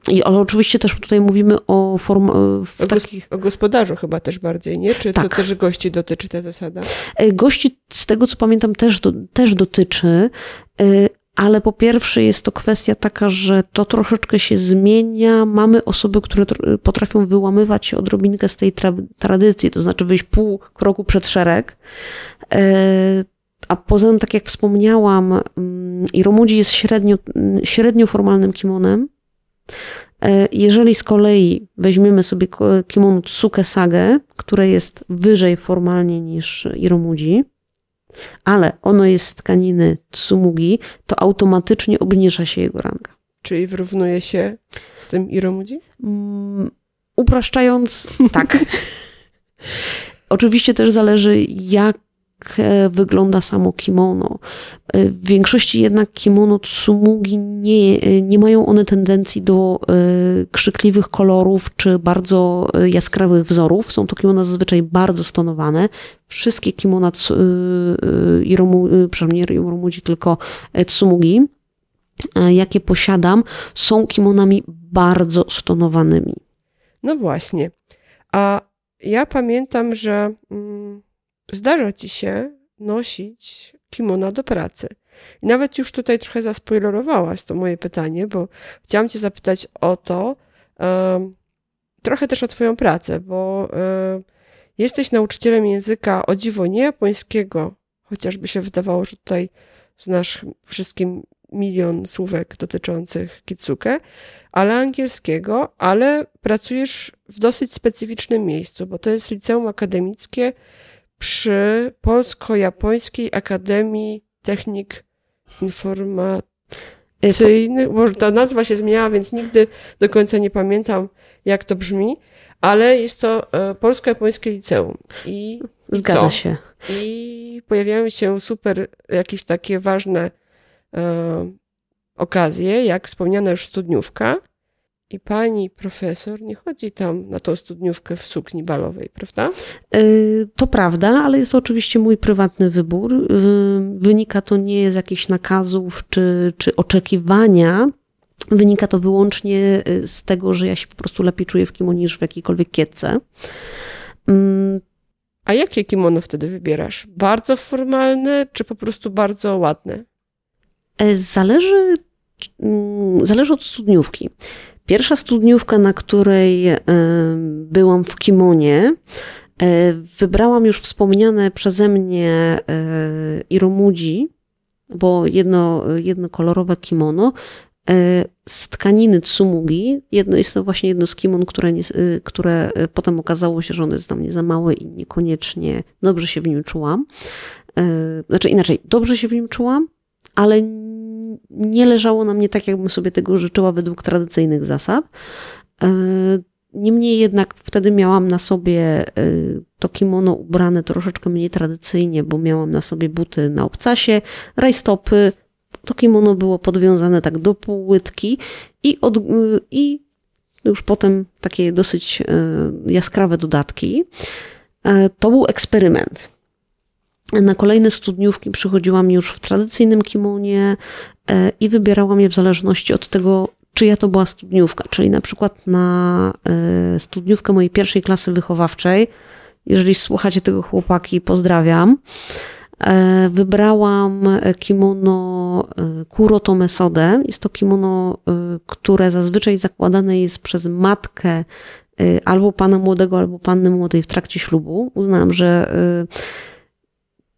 yy, ale oczywiście też tutaj mówimy o form, w o, takich... o gospodarzu chyba też bardziej, nie? Czy tak. to też gości dotyczy ta zasada? Y, gości, z tego co pamiętam, też, do, też dotyczy. Yy, ale po pierwsze jest to kwestia taka, że to troszeczkę się zmienia. Mamy osoby, które potrafią wyłamywać się odrobinkę z tej tra tradycji, to znaczy wyjść pół kroku przed szereg. E, a poza tym, tak jak wspomniałam, mm, Iromudzi jest średnio, średnio formalnym kimonem. E, jeżeli z kolei weźmiemy sobie kimono Tsuke Sage, które jest wyżej formalnie niż Iromudzi, ale ono jest z tkaniny tsumugi, to automatycznie obniża się jego ranga. Czyli wyrównuje się z tym iromudzi? Um, upraszczając, tak. Oczywiście też zależy, jak wygląda samo kimono. E, w większości jednak kimono tsumugi nie, e, nie mają one tendencji do krzykliwych kolorów czy bardzo jaskrawych wzorów. Są to kimona zazwyczaj bardzo stonowane. Wszystkie kimona Iromu, przynajmniej nie Iromudzi, tylko tsumugi, jakie posiadam, są kimonami bardzo stonowanymi. No właśnie. A ja pamiętam, że... Mm zdarza ci się nosić kimona do pracy. I nawet już tutaj trochę zaspoilerowałaś to moje pytanie, bo chciałam cię zapytać o to, um, trochę też o twoją pracę, bo um, jesteś nauczycielem języka o dziwo nie japońskiego, chociażby się wydawało, że tutaj znasz wszystkim milion słówek dotyczących kitsuke, ale angielskiego, ale pracujesz w dosyć specyficznym miejscu, bo to jest liceum akademickie przy Polsko-Japońskiej Akademii Technik Informacyjnych. Może ta nazwa się zmieniała, więc nigdy do końca nie pamiętam, jak to brzmi, ale jest to e, Polsko-Japońskie Liceum. I, Zgadza co? się. I pojawiają się super jakieś takie ważne e, okazje, jak wspomniana już studniówka, i pani profesor nie chodzi tam na tą studniówkę w sukni balowej, prawda? E, to prawda, ale jest to oczywiście mój prywatny wybór. E, wynika to nie z jakichś nakazów czy, czy oczekiwania. Wynika to wyłącznie e, z tego, że ja się po prostu lepiej czuję w kimonie niż w jakiejkolwiek kietce. Mm. A jakie kimono wtedy wybierasz? Bardzo formalne, czy po prostu bardzo ładne? Zależy, mm, zależy od studniówki. Pierwsza studniówka, na której e, byłam w kimonie, e, wybrałam już wspomniane przeze mnie e, iromudzi, bo jedno, kolorowe kimono, z tkaniny tsumugi. Jedno, jest to właśnie jedno z kimon, które, nie, które potem okazało się, że ono jest dla mnie za małe i niekoniecznie dobrze się w nim czułam. Znaczy inaczej, dobrze się w nim czułam, ale nie leżało na mnie tak, jakbym sobie tego życzyła według tradycyjnych zasad. Niemniej jednak wtedy miałam na sobie to kimono ubrane troszeczkę mniej tradycyjnie, bo miałam na sobie buty na obcasie, rajstopy, to kimono było podwiązane tak do półłytki i, od, i już potem takie dosyć e, jaskrawe dodatki. E, to był eksperyment. Na kolejne studniówki przychodziłam już w tradycyjnym kimonie e, i wybierałam je w zależności od tego, czyja to była studniówka. Czyli na przykład na studniówkę mojej pierwszej klasy wychowawczej, jeżeli słuchacie tego chłopaki, pozdrawiam. E, wybrałam kimono e, Kuroto Mesode. Jest to kimono, e, które zazwyczaj zakładane jest przez matkę albo pana młodego, albo panny młodej w trakcie ślubu. Uznałam, że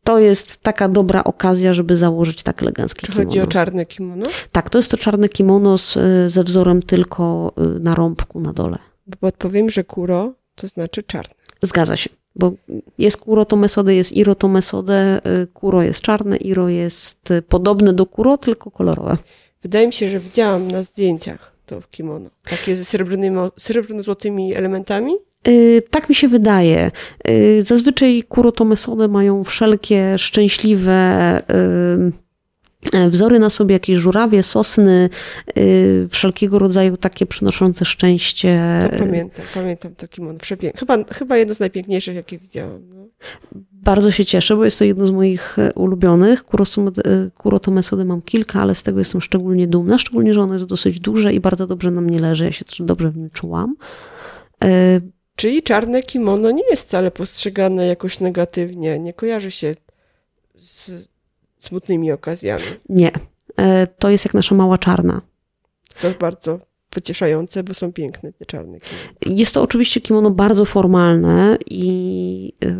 to jest taka dobra okazja, żeby założyć tak eleganckie Czy kimono. chodzi o czarne kimono? Tak, to jest to czarne kimono z, ze wzorem tylko na rąbku na dole. Bo podpowiem, że kuro to znaczy czarne. Zgadza się. Bo jest kuro to mesode, jest iro to mesode, y, kuro jest czarne, iro jest podobne do kuro, tylko kolorowe. Wydaje mi się, że widziałam na zdjęciach to kimono. Takie ze srebrno-złotymi elementami? Yy, tak mi się wydaje. Yy, zazwyczaj kuro to mesode mają wszelkie szczęśliwe E, wzory na sobie, jakieś żurawie, sosny, yy, wszelkiego rodzaju takie przynoszące szczęście. To pamiętam, pamiętam to kimono. Przepiękne. Chyba, chyba jedno z najpiękniejszych, jakie widziałam. No. Bardzo się cieszę, bo jest to jedno z moich e, ulubionych. Kuro to mesody mam kilka, ale z tego jestem szczególnie dumna, szczególnie, że ono jest dosyć duże i bardzo dobrze na mnie leży. Ja się dobrze w nim czułam. Yy. Czyli czarne kimono nie jest wcale postrzegane jakoś negatywnie, nie kojarzy się z smutnymi okazjami. Nie. E, to jest jak nasza mała czarna. To bardzo pocieszające, bo są piękne te czarne kimono. Jest to oczywiście kimono bardzo formalne i e,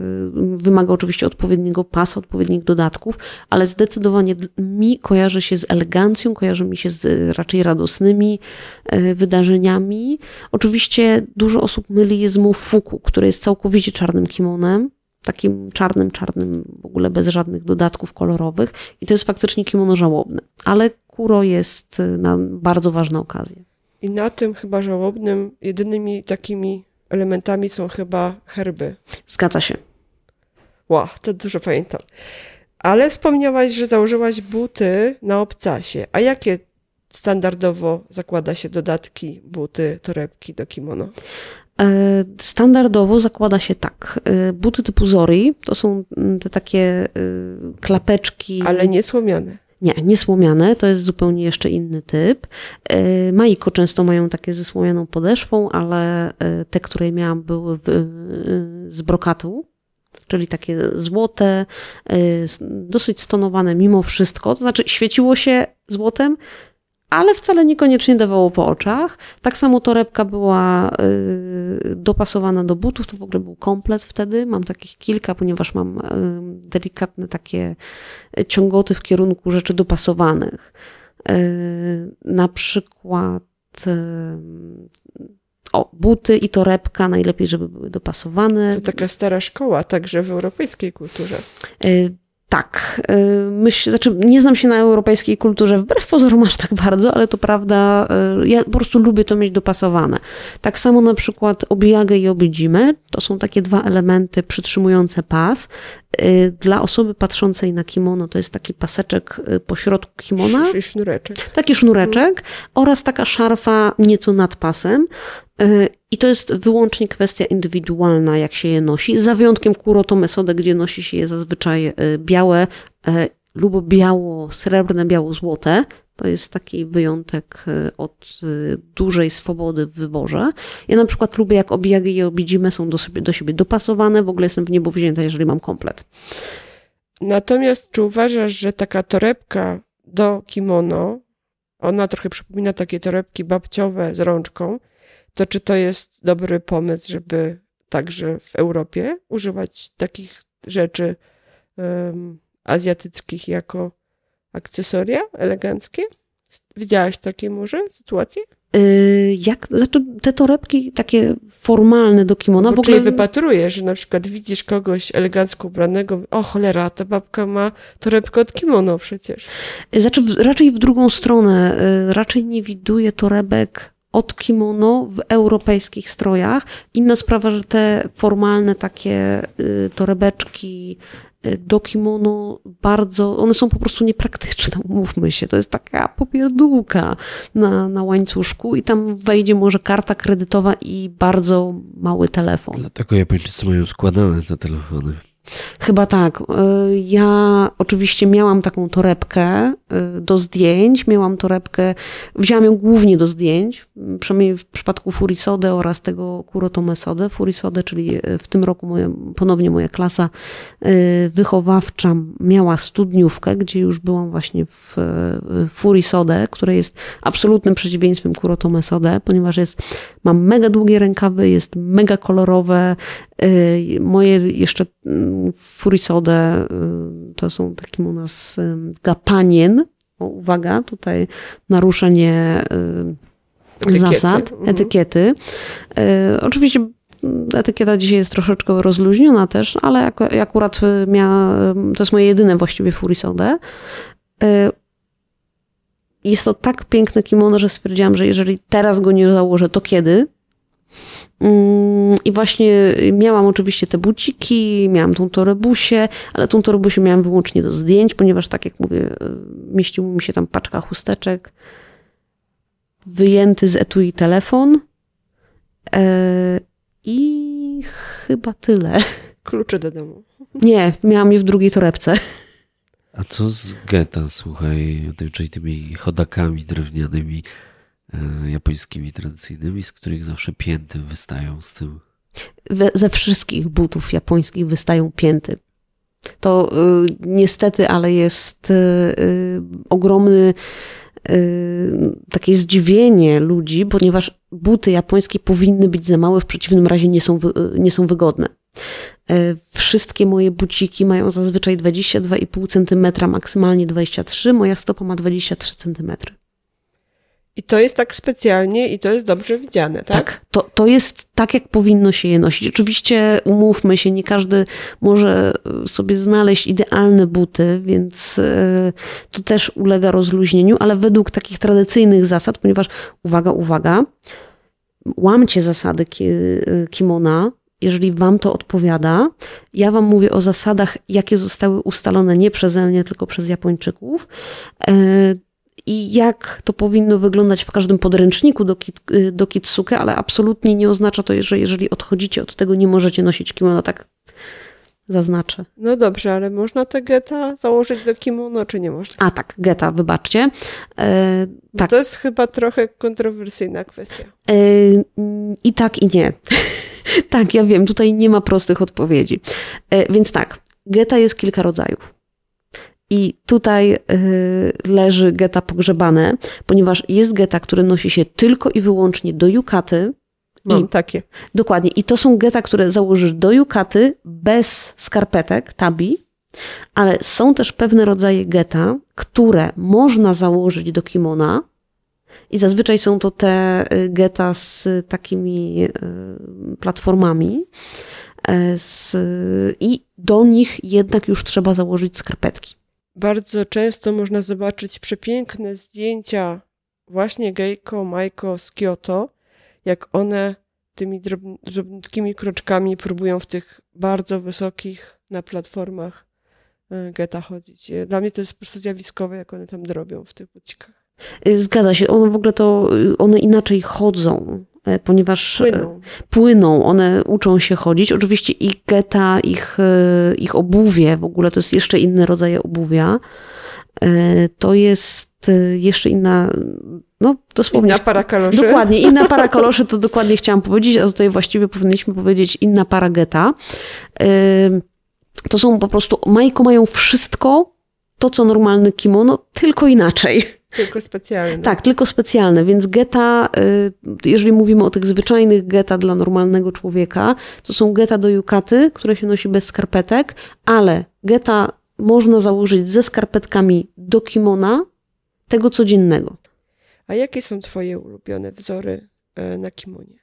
wymaga oczywiście odpowiedniego pasa, odpowiednich dodatków, ale zdecydowanie mi kojarzy się z elegancją, kojarzy mi się z raczej radosnymi e, wydarzeniami. Oczywiście dużo osób myli je z mufuku, które jest całkowicie czarnym kimonem takim czarnym, czarnym, w ogóle bez żadnych dodatków kolorowych. I to jest faktycznie kimono żałobne. Ale kuro jest y, na bardzo ważne okazje. I na tym chyba żałobnym jedynymi takimi elementami są chyba herby. Zgadza się. Ła, to dużo pamiętam. Ale wspomniałaś, że założyłaś buty na obcasie. A jakie standardowo zakłada się dodatki, buty, torebki do kimono? E, standardowo zakłada się tak. E, buty typu Zori to są mm, te takie e, klapeczki. Ale nie słomiane. Nie, nie słomiane, to jest zupełnie jeszcze inny typ. Majiko często mają takie ze słomianą podeszwą, ale te, które miałam, były z brokatu, czyli takie złote, dosyć stonowane mimo wszystko. To znaczy, świeciło się złotem, ale wcale niekoniecznie dawało po oczach. Tak samo torebka była y, dopasowana do butów, to w ogóle był komplet wtedy. Mam takich kilka, ponieważ mam y, delikatne takie ciągoty w kierunku rzeczy dopasowanych. Y, na przykład o, buty i torebka najlepiej, żeby były dopasowane. To taka stara szkoła, także w europejskiej kulturze. Tak. Y, znaczy nie znam się na europejskiej kulturze, wbrew pozorom aż tak bardzo, ale to prawda, y, ja po prostu lubię to mieć dopasowane. Tak samo na przykład obijagę i obidzimy, to są takie dwa elementy przytrzymujące pas. Y, dla osoby patrzącej na kimono to jest taki paseczek po środku kimona. Sznureczek. Taki sznureczek oraz taka szarfa nieco nad pasem. I to jest wyłącznie kwestia indywidualna, jak się je nosi, za wyjątkiem kuroto mesode, gdzie nosi się je zazwyczaj białe lub biało-srebrne, biało-złote. To jest taki wyjątek e, od dużej swobody w wyborze. Ja na przykład lubię, jak obijagi i obidzimy są do, sobie, do siebie dopasowane. W ogóle jestem w niebo wzięta, jeżeli mam komplet. Natomiast czy uważasz, że taka torebka do kimono, ona trochę przypomina takie torebki babciowe z rączką, to czy to jest dobry pomysł, żeby także w Europie używać takich rzeczy um, azjatyckich jako akcesoria eleganckie? Widziałaś takie może sytuacje? Y, jak, znaczy te torebki takie formalne do kimona Bo w ogóle... Wypatrujesz, że na przykład widzisz kogoś elegancko ubranego, o cholera, ta babka ma torebkę od kimono przecież. Znaczy w- raczej w drugą stronę. y, Raczej nie widuję torebek od kimono w europejskich strojach. Inna sprawa, że te formalne takie y, torebeczki y, do kimono bardzo, one są po prostu niepraktyczne, umówmy się. To jest taka popierdółka na, na łańcuszku i tam wejdzie może karta kredytowa i bardzo mały telefon. Dlatego Japończycy mają składane te telefony. Chyba tak. Y, Ja oczywiście miałam taką torebkę y, do zdjęć. Miałam torebkę, wzięłam ją głównie do zdjęć, przynajmniej w przypadku Furisode oraz tego Kurotome Sode. Furisode, czyli y, w tym roku ponownie moja klasa wychowawcza miała studniówkę, gdzie już byłam właśnie w Furisode, które jest absolutnym przeciwieństwem Kurotome Sode, ponieważ jest, mam mega długie rękawy, jest mega kolorowe, Moje jeszcze furisode y, to są takim u nas y, gapanien. O, uwaga, tutaj naruszenie y, Etykiety. zasad, Mhm. etykiety. Y, Oczywiście mm, etykieta dzisiaj jest troszeczkę rozluźniona też, ale akurat y, miała, to jest moje jedyne właściwie furisode. Y, Jest to tak piękne kimono, że stwierdziłam, że jeżeli teraz go nie założę, to kiedy? Mm, I właśnie miałam oczywiście te buciki, miałam tą torebusię, ale tą torebusię miałam wyłącznie do zdjęć, ponieważ tak jak mówię, y, mieścił mi się tam paczka chusteczek, wyjęty z etui telefon e, i chyba tyle. Klucze do domu. Nie, miałam je w drugiej torebce. A co z geta, słuchaj, tym- czyli tymi chodakami drewnianymi, japońskimi tradycyjnymi, z których zawsze pięty wystają z tym. We, ze wszystkich butów japońskich wystają pięty. To y, niestety, ale jest y, y, ogromny y, takie zdziwienie ludzi, ponieważ buty japońskie powinny być za małe, w przeciwnym razie nie są, y, nie są wygodne. Y, Wszystkie moje buciki mają zazwyczaj 22,5 cm, maksymalnie 23. Moja stopa ma 23 cm. I to jest tak specjalnie i to jest dobrze widziane, tak? Tak, to, to jest tak, jak powinno się je nosić. Oczywiście umówmy się, nie każdy może sobie znaleźć idealne buty, więc e, to też ulega rozluźnieniu, ale według takich tradycyjnych zasad, ponieważ uwaga, uwaga, łamcie zasady ki- kimona, jeżeli wam to odpowiada. Ja wam mówię o zasadach, jakie zostały ustalone nie przeze mnie, tylko przez Japończyków. I jak to powinno wyglądać w każdym podręczniku do, kit, do kitsuke, ale absolutnie nie oznacza to, że jeżeli odchodzicie od tego, nie możecie nosić kimono, tak zaznaczę. No dobrze, ale można te geta założyć do kimono, czy nie można? A tak, geta, wybaczcie. E, tak. To jest chyba trochę kontrowersyjna kwestia. E, I tak, i nie. tak, ja wiem, tutaj nie ma prostych odpowiedzi. E, więc tak, geta jest kilka rodzajów. I tutaj y, leży geta pogrzebane, ponieważ jest geta, które nosi się tylko i wyłącznie do jukaty. Mam I, takie. dokładnie. I to są geta, które założysz do jukaty bez skarpetek, tabi, ale są też pewne rodzaje geta, które można założyć do kimona. I zazwyczaj są to te y, geta z takimi y, platformami. Z, I do nich jednak już trzeba założyć skarpetki. Bardzo często można zobaczyć przepiękne zdjęcia właśnie Geiko, Maiko z Kyoto, jak one tymi drob- drobniutkimi kroczkami próbują w tych bardzo wysokich na platformach e, geta chodzić. E, Dla mnie to jest po prostu zjawiskowe, jak one tam drobią w tych bucikach. Zgadza się, one w ogóle to, y, one inaczej chodzą, ponieważ y, Płyną. płyną, one uczą się chodzić. Oczywiście ich geta, ich, y, ich obuwie, w ogóle to jest jeszcze inny rodzaj obuwia. To jest jeszcze inna, no dosłownie. Inna para kaloszy. Dokładnie, inna para kaloszy to dokładnie chciałam powiedzieć, a tutaj właściwie powinniśmy powiedzieć inna para geta. To są po prostu, Majko mają wszystko, to co normalny kimono, tylko inaczej. Tylko specjalne. Tak, tylko specjalne, więc geta, y, jeżeli mówimy o tych zwyczajnych geta dla normalnego człowieka, to są geta do jukaty, które się nosi bez skarpetek, ale geta można założyć ze skarpetkami do kimona, tego codziennego. A jakie są Twoje ulubione wzory e, na kimonie?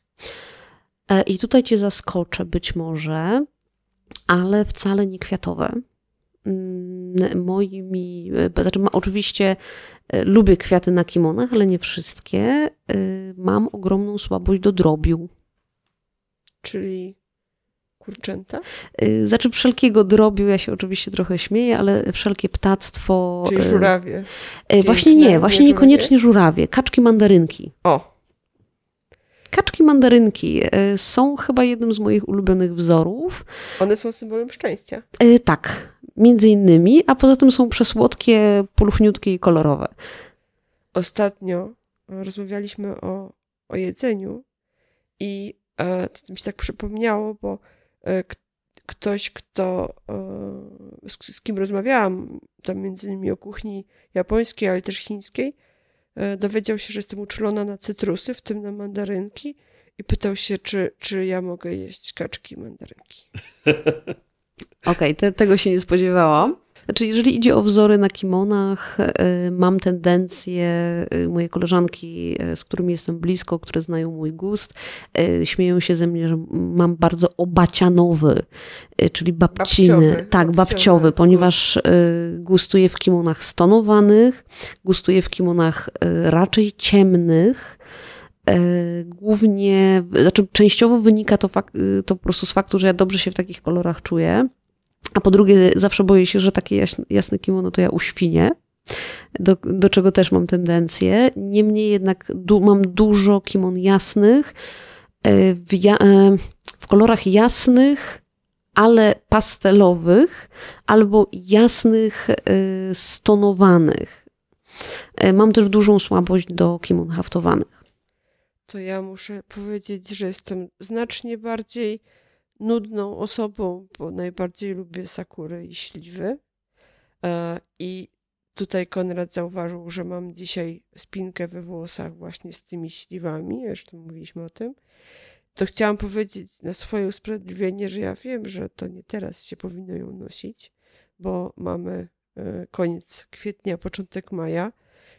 E, I tutaj Cię zaskoczę być może, ale wcale nie kwiatowe. Moimi, e, znaczy oczywiście lubię kwiaty na kimonach, ale nie wszystkie. Mam ogromną słabość do drobiu. Czyli kurczęta? Znaczy wszelkiego drobiu, ja się oczywiście trochę śmieję, ale wszelkie ptactwo. Czyli żurawie. Piękne, właśnie nie, właśnie nie niekoniecznie żurawie. Kaczki mandarynki. O. Kaczki mandarynki są chyba jednym z moich ulubionych wzorów. One są symbolem szczęścia. Tak, między innymi, a poza tym są przesłodkie, pulchniutkie i kolorowe. Ostatnio rozmawialiśmy o, o jedzeniu i e, to mi się tak przypomniało, bo E, ktoś, kto, e, z, z kim rozmawiałam, tam między innymi o kuchni japońskiej, ale też chińskiej, e, dowiedział się, że jestem uczulona na cytrusy, w tym na mandarynki i pytał się, czy, czy ja mogę jeść kaczki mandarynki. Okej, okay, te, tego się nie spodziewałam. Znaczy, jeżeli idzie o wzory na kimonach, y, mam tendencję, y, moje koleżanki, y, z którymi jestem blisko, które znają mój gust, śmieją się ze mnie, że mam bardzo obacianowy, czyli babciny. Babciowy, tak, babciowy, ponieważ gustuję w kimonach stonowanych, gustuję w kimonach raczej ciemnych, Głównie, znaczy częściowo wynika to, fakt, to po prostu z faktu, że ja dobrze się w takich kolorach czuję. A po drugie, zawsze boję się, że takie jasne, kimono to ja uświnię, do, do czego też mam tendencję. Niemniej jednak du, mam dużo kimon jasnych, e, w, ja, e, w kolorach jasnych, ale pastelowych, albo jasnych, e, stonowanych. Mam też dużą słabość do kimon haftowanych. To ja muszę powiedzieć, że jestem znacznie bardziej nudną osobą, bo najbardziej lubię sakury i śliwy. E, I tutaj Konrad zauważył, że mam dzisiaj spinkę we włosach właśnie z tymi śliwami, zresztą mówiliśmy o tym. To chciałam powiedzieć na swoje usprawiedliwienie, że ja wiem, że to nie teraz się powinno ją nosić, bo mamy e, koniec kwietnia, początek maja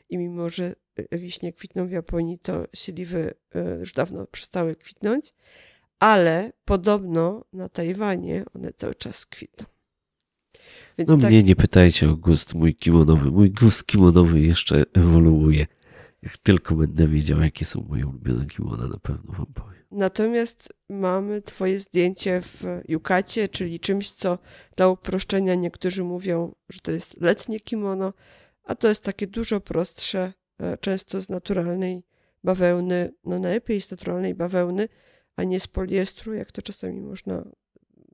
i mimo, że wiśnie kwitną w Japonii, to śliwy e, już dawno przestały kwitnąć ale podobno na Tajwanie one cały czas kwitną. Więc no tak... mnie nie pytajcie o gust mój kimonowy. Mój gust kimonowy jeszcze ewoluuje. Jak tylko będę wiedział, jakie są moje ulubione kimona, na pewno wam powiem. Natomiast mamy twoje zdjęcie w yukacie, czyli czymś, co dla uproszczenia niektórzy mówią, że to jest letnie kimono, a to jest takie dużo prostsze, często z naturalnej bawełny, no najlepiej z naturalnej bawełny, a nie z poliestru, jak to czasami można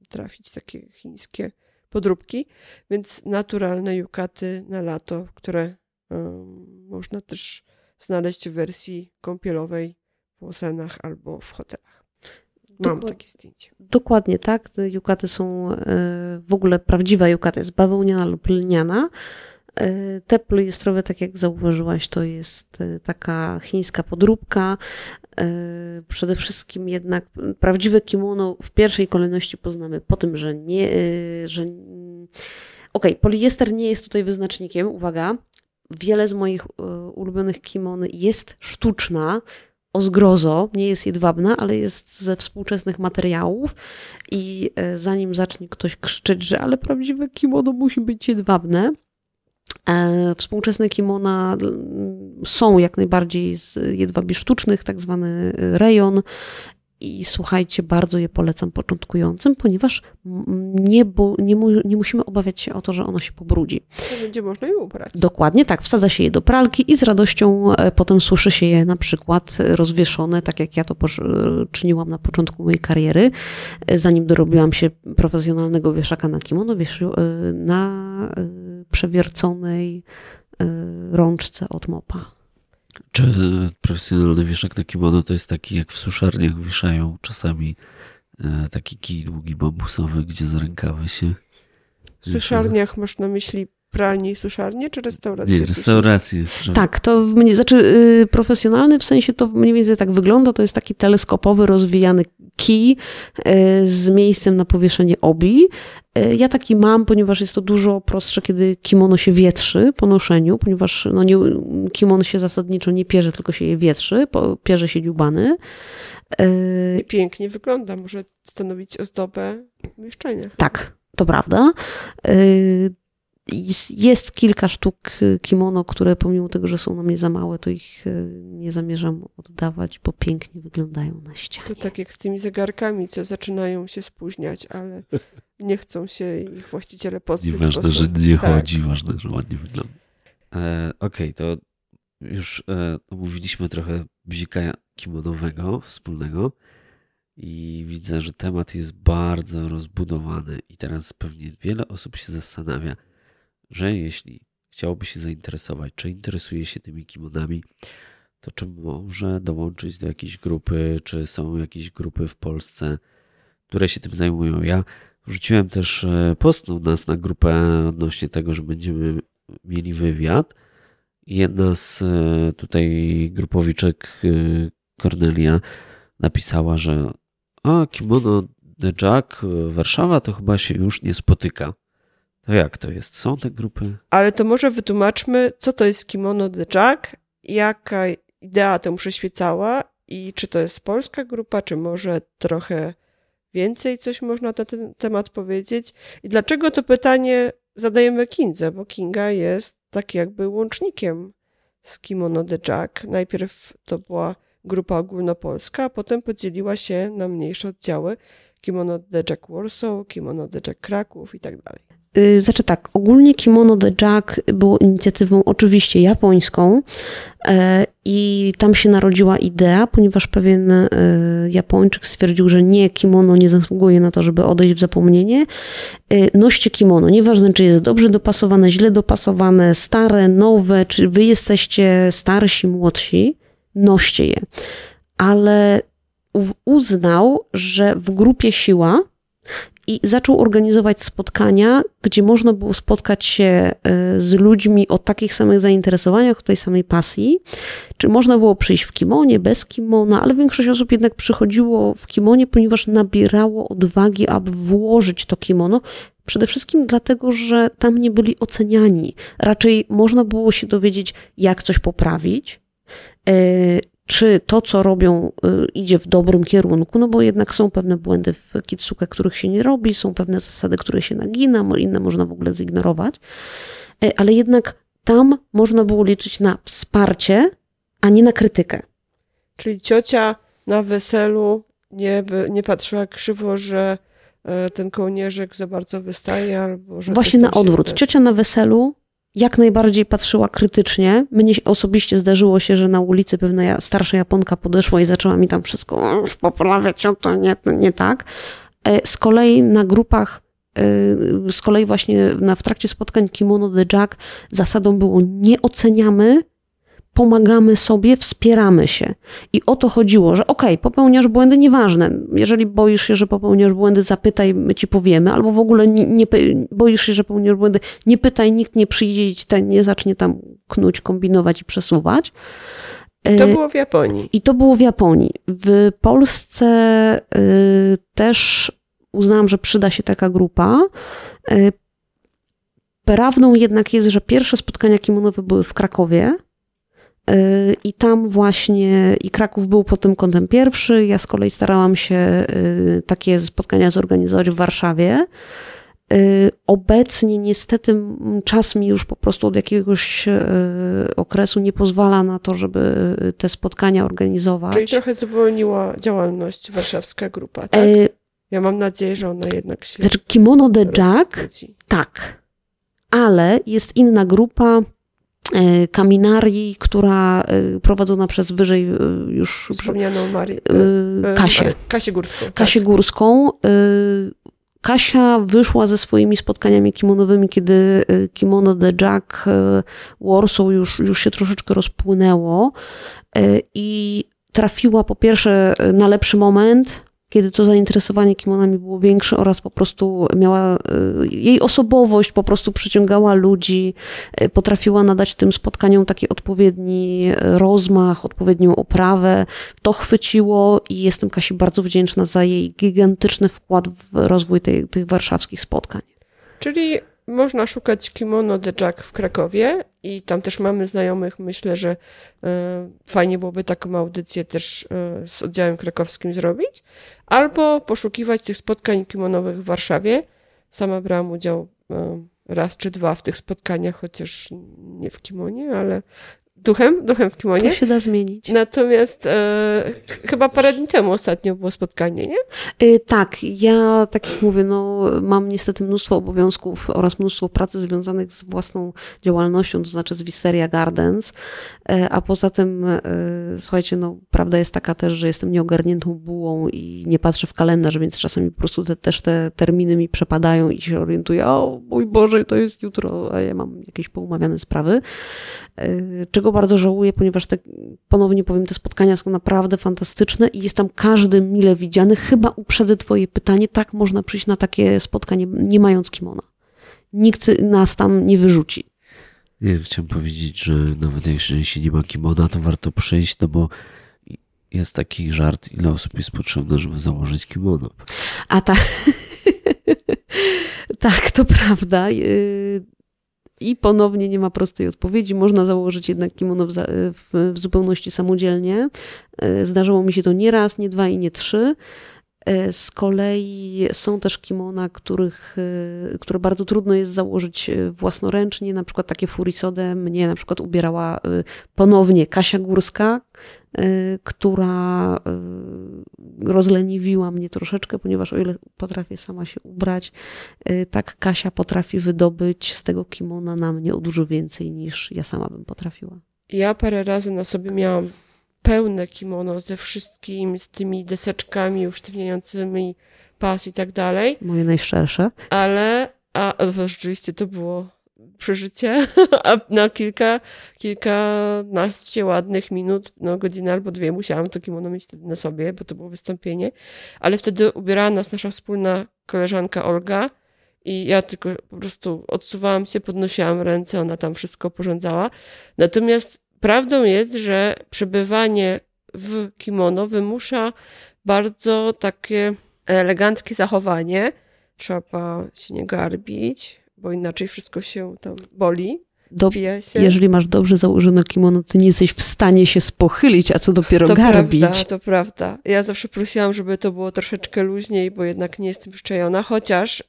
trafić, takie chińskie podróbki. Więc naturalne jukaty na lato, które um, można też znaleźć w wersji kąpielowej w osenach albo w hotelach. Mam takie zdjęcie. Dokładnie tak. Te jukaty są e, w ogóle prawdziwa jukata jest bawełniana lub lniana. E, te poliestrowe, tak jak zauważyłaś, to jest e, taka chińska podróbka. E, przede wszystkim jednak prawdziwe kimono w pierwszej kolejności poznamy po tym, że nie, że Okej, okay, poliester nie jest tutaj wyznacznikiem, uwaga. Wiele z moich ulubionych kimon jest sztuczna, o zgrozo, nie jest jedwabna, ale jest ze współczesnych materiałów i zanim zacznie ktoś krzyczeć, że ale prawdziwe kimono musi być jedwabne, współczesne kimona są jak najbardziej z jedwabi sztucznych, tak zwany rejon. I słuchajcie, bardzo je polecam początkującym, ponieważ nie, bo, nie, mu, nie musimy obawiać się o to, że ono się pobrudzi. Będzie można je ubrać. Dokładnie tak. Wsadza się je do pralki i z radością e, potem suszy się je na przykład rozwieszone, tak jak ja to czyniłam na początku mojej kariery. E, zanim dorobiłam się profesjonalnego wieszaka na kimono, na przewierconej e, rączce od mopa. Czy profesjonalny wieszak na kimono to jest taki, jak w suszarniach wieszają czasami e, taki kij długi bambusowy, gdzie za rękawy się... W suszarniach masz na myśli pralnie i suszarnie, czy restauracje? Nie, restauracje. Tak, to znaczy yy, profesjonalny w sensie to mniej więcej tak wygląda, to jest taki teleskopowy, rozwijany kij z miejscem na powieszenie obi. Ja taki mam, ponieważ jest to dużo prostsze, kiedy kimono się wietrzy po noszeniu, ponieważ no nie, kimono się zasadniczo nie pierze, tylko się je wietrzy, pierze się dziubany. I pięknie wygląda, może stanowić ozdobę mieszczenia. Tak, to prawda. Jest kilka sztuk kimono, które pomimo tego, że są na mnie za małe, to ich e, nie zamierzam oddawać, bo pięknie wyglądają na ścianie. To tak jak z tymi zegarkami, co zaczynają się spóźniać, ale nie chcą się ich właściciele pozbyć. Nieważne, że nie tak. chodzi, ważne, że ładnie wygląda. E, Okej, okay, to już e, omówiliśmy trochę bzika kimonowego wspólnego i widzę, że temat jest bardzo rozbudowany i teraz pewnie wiele osób się zastanawia, że jeśli chciałoby się zainteresować, czy interesuje się tymi kimonami, to czy może dołączyć do jakiejś grupy, czy są jakieś grupy w Polsce, które się tym zajmują. Ja wrzuciłem też e, post u nas na grupę odnośnie tego, że będziemy mieli wywiad. Jedna z e, tutaj grupowiczek Cornelia e, napisała, że a kimono The Jack Warszawa to chyba się już nie spotyka. To jak to jest? Są te grupy? Ale to może wytłumaczmy, co to jest Kimono the Jack, jaka idea temu przyświecała i czy to jest polska grupa, czy może trochę więcej coś można na ten temat powiedzieć i dlaczego to pytanie zadajemy Kindze, bo Kinga jest tak jakby łącznikiem z Kimono the Jack. Najpierw to była grupa ogólnopolska, a potem podzieliła się na mniejsze oddziały Kimono the Jack Warsaw, Kimono the Jack Kraków i tak dalej. Y, znaczy tak, ogólnie Kimono the Jack było inicjatywą oczywiście japońską e, i tam się narodziła idea, ponieważ pewien e, Japończyk stwierdził, że nie, kimono nie zasługuje na to, żeby odejść w zapomnienie. E, noście kimono, nieważne czy jest dobrze dopasowane, źle dopasowane, stare, nowe, czy wy jesteście starsi, młodsi, noście je. Ale uznał, że w grupie siła i zaczął organizować spotkania, gdzie można było spotkać się e, z ludźmi o takich samych zainteresowaniach, o tej samej pasji. Czy można było przyjść w kimonie, bez kimona, ale większość osób jednak przychodziło w kimonie, ponieważ nabierało odwagi, aby włożyć to kimono. Przede wszystkim dlatego, że tam nie byli oceniani. Raczej można było się dowiedzieć, jak coś poprawić, e, czy to, co robią, y, idzie w dobrym kierunku, no bo jednak są pewne błędy w kitsuke, których się nie robi, są pewne zasady, które się nagina, inne można w ogóle zignorować, e, ale jednak tam można było liczyć na wsparcie, a nie na krytykę. Czyli ciocia na weselu nie, nie patrzyła krzywo, że e, ten kołnierzyk za bardzo wystaje, albo że. Właśnie na odwrót. Ciocia na weselu jak najbardziej patrzyła krytycznie. Mnie osobiście zdarzyło się, że na ulicy pewna starsza Japonka podeszła i zaczęła mi tam wszystko poprawiać, o to nie, nie tak. E, z kolei na grupach, e, z kolei właśnie na, w trakcie spotkań Kimono the Jack zasadą było nie oceniamy, pomagamy sobie, wspieramy się. I o to chodziło, że okej, okay, popełniasz błędy, nieważne. Jeżeli boisz się, że popełniasz błędy, zapytaj, my ci powiemy, albo w ogóle nie, nie boisz się, że popełniasz błędy, nie pytaj, nikt nie przyjdzie i ten nie zacznie tam knuć, kombinować i przesuwać. To było w Japonii. I to było w Japonii. W Polsce y, też uznałam, że przyda się taka grupa. Y, prawdą jednak jest, że pierwsze spotkania kimonowe były w Krakowie I tam właśnie, i Kraków był pod tym kątem pierwszy. Ja z kolei starałam się y, takie spotkania zorganizować w Warszawie. Y, obecnie niestety czas mi już po prostu od jakiegoś okresu nie pozwala na to, żeby te spotkania organizować. Czyli trochę zwolniła działalność warszawska grupa, tak? Ja mam nadzieję, że ona jednak się. Znaczy, Kimono the Jack, tak. Ale jest inna grupa, E, Kaminarii, która e, prowadzona przez wyżej e, już wspomnianą Marię, Kasię. Kasię Górską. Tak. Kasię Górską. Kasia wyszła ze swoimi spotkaniami kimonowymi, kiedy kimono The Jack Warsaw już, już się troszeczkę rozpłynęło i trafiła po pierwsze na lepszy moment, kiedy to zainteresowanie kimonami było większe oraz po prostu miała, y, jej osobowość po prostu przyciągała ludzi, y, potrafiła nadać tym spotkaniom taki odpowiedni rozmach, odpowiednią oprawę. To chwyciło i jestem Kasi bardzo wdzięczna za jej gigantyczny wkład w rozwój tej, tych warszawskich spotkań. Czyli można szukać kimono de Jack w Krakowie i tam też mamy znajomych. Myślę, że e, fajnie byłoby taką audycję też e, z oddziałem krakowskim zrobić. Albo poszukiwać tych spotkań kimonowych w Warszawie. Sama brałam udział e, raz czy dwa w tych spotkaniach, chociaż nie w kimonie, ale duchem, duchem w kimonie. To się da zmienić. Natomiast e, chyba parę dni temu ostatnio było spotkanie, nie? E, tak, ja tak jak mówię, no, mam niestety mnóstwo obowiązków oraz mnóstwo pracy związanych z własną działalnością, to znaczy z Wisteria Gardens, e, a poza tym, e, słuchajcie, no, prawda jest taka też, że jestem nieogarniętą bułą i nie patrzę w kalendarz, więc czasami po prostu te, też te terminy mi przepadają i się orientuję, o mój Boże, to jest jutro, a ja mam jakieś poumawiane sprawy, czego bardzo żałuję, ponieważ te, ponownie powiem, te spotkania są naprawdę fantastyczne i jest tam każdy mile widziany. Chyba uprzedzę Twoje pytanie, tak można przyjść na takie spotkanie, nie mając kimona. Nikt nas tam nie wyrzuci. Nie, chciałem powiedzieć, że nawet jak się nie ma kimona, to warto przyjść, no bo jest taki żart, ile osób jest potrzebne, żeby założyć kimono. A tak. tak, to prawda. I ponownie nie ma prostej odpowiedzi. Można założyć jednak kimono w, w, w zupełności samodzielnie. E, zdarzyło mi się to nie raz, nie dwa i nie trzy. E, z kolei są też kimona, których, e, które bardzo trudno jest założyć własnoręcznie. Na przykład takie furisodę mnie na przykład ubierała ponownie Kasia Górska, która rozleniwiła mnie troszeczkę, ponieważ o ile potrafię sama się ubrać, tak Kasia potrafi wydobyć z tego kimona na mnie o dużo więcej niż ja sama bym potrafiła. Ja parę razy na sobie miałam pełne kimono ze wszystkim, z tymi deseczkami usztywniającymi pas i tak dalej. Moje najszczersze. Ale, a rzeczywiście to było przeżycie, a na kilka, kilkanaście ładnych minut, no godzinę albo dwie musiałam to kimono mieć na sobie, bo to było wystąpienie, ale wtedy ubierała nas nasza wspólna koleżanka Olga i ja tylko po prostu odsuwałam się, podnosiłam ręce, ona tam wszystko porządzała. Natomiast prawdą jest, że przebywanie w kimono wymusza bardzo takie eleganckie zachowanie. Trzeba się nie garbić, bo inaczej wszystko się tam boli. Do, jeżeli masz dobrze założone kimono, to nie jesteś w stanie się spochylić, a co dopiero to garbić. Prawda, to prawda. Ja zawsze prosiłam, żeby to było troszeczkę luźniej, bo jednak nie jestem przyczajona, chociaż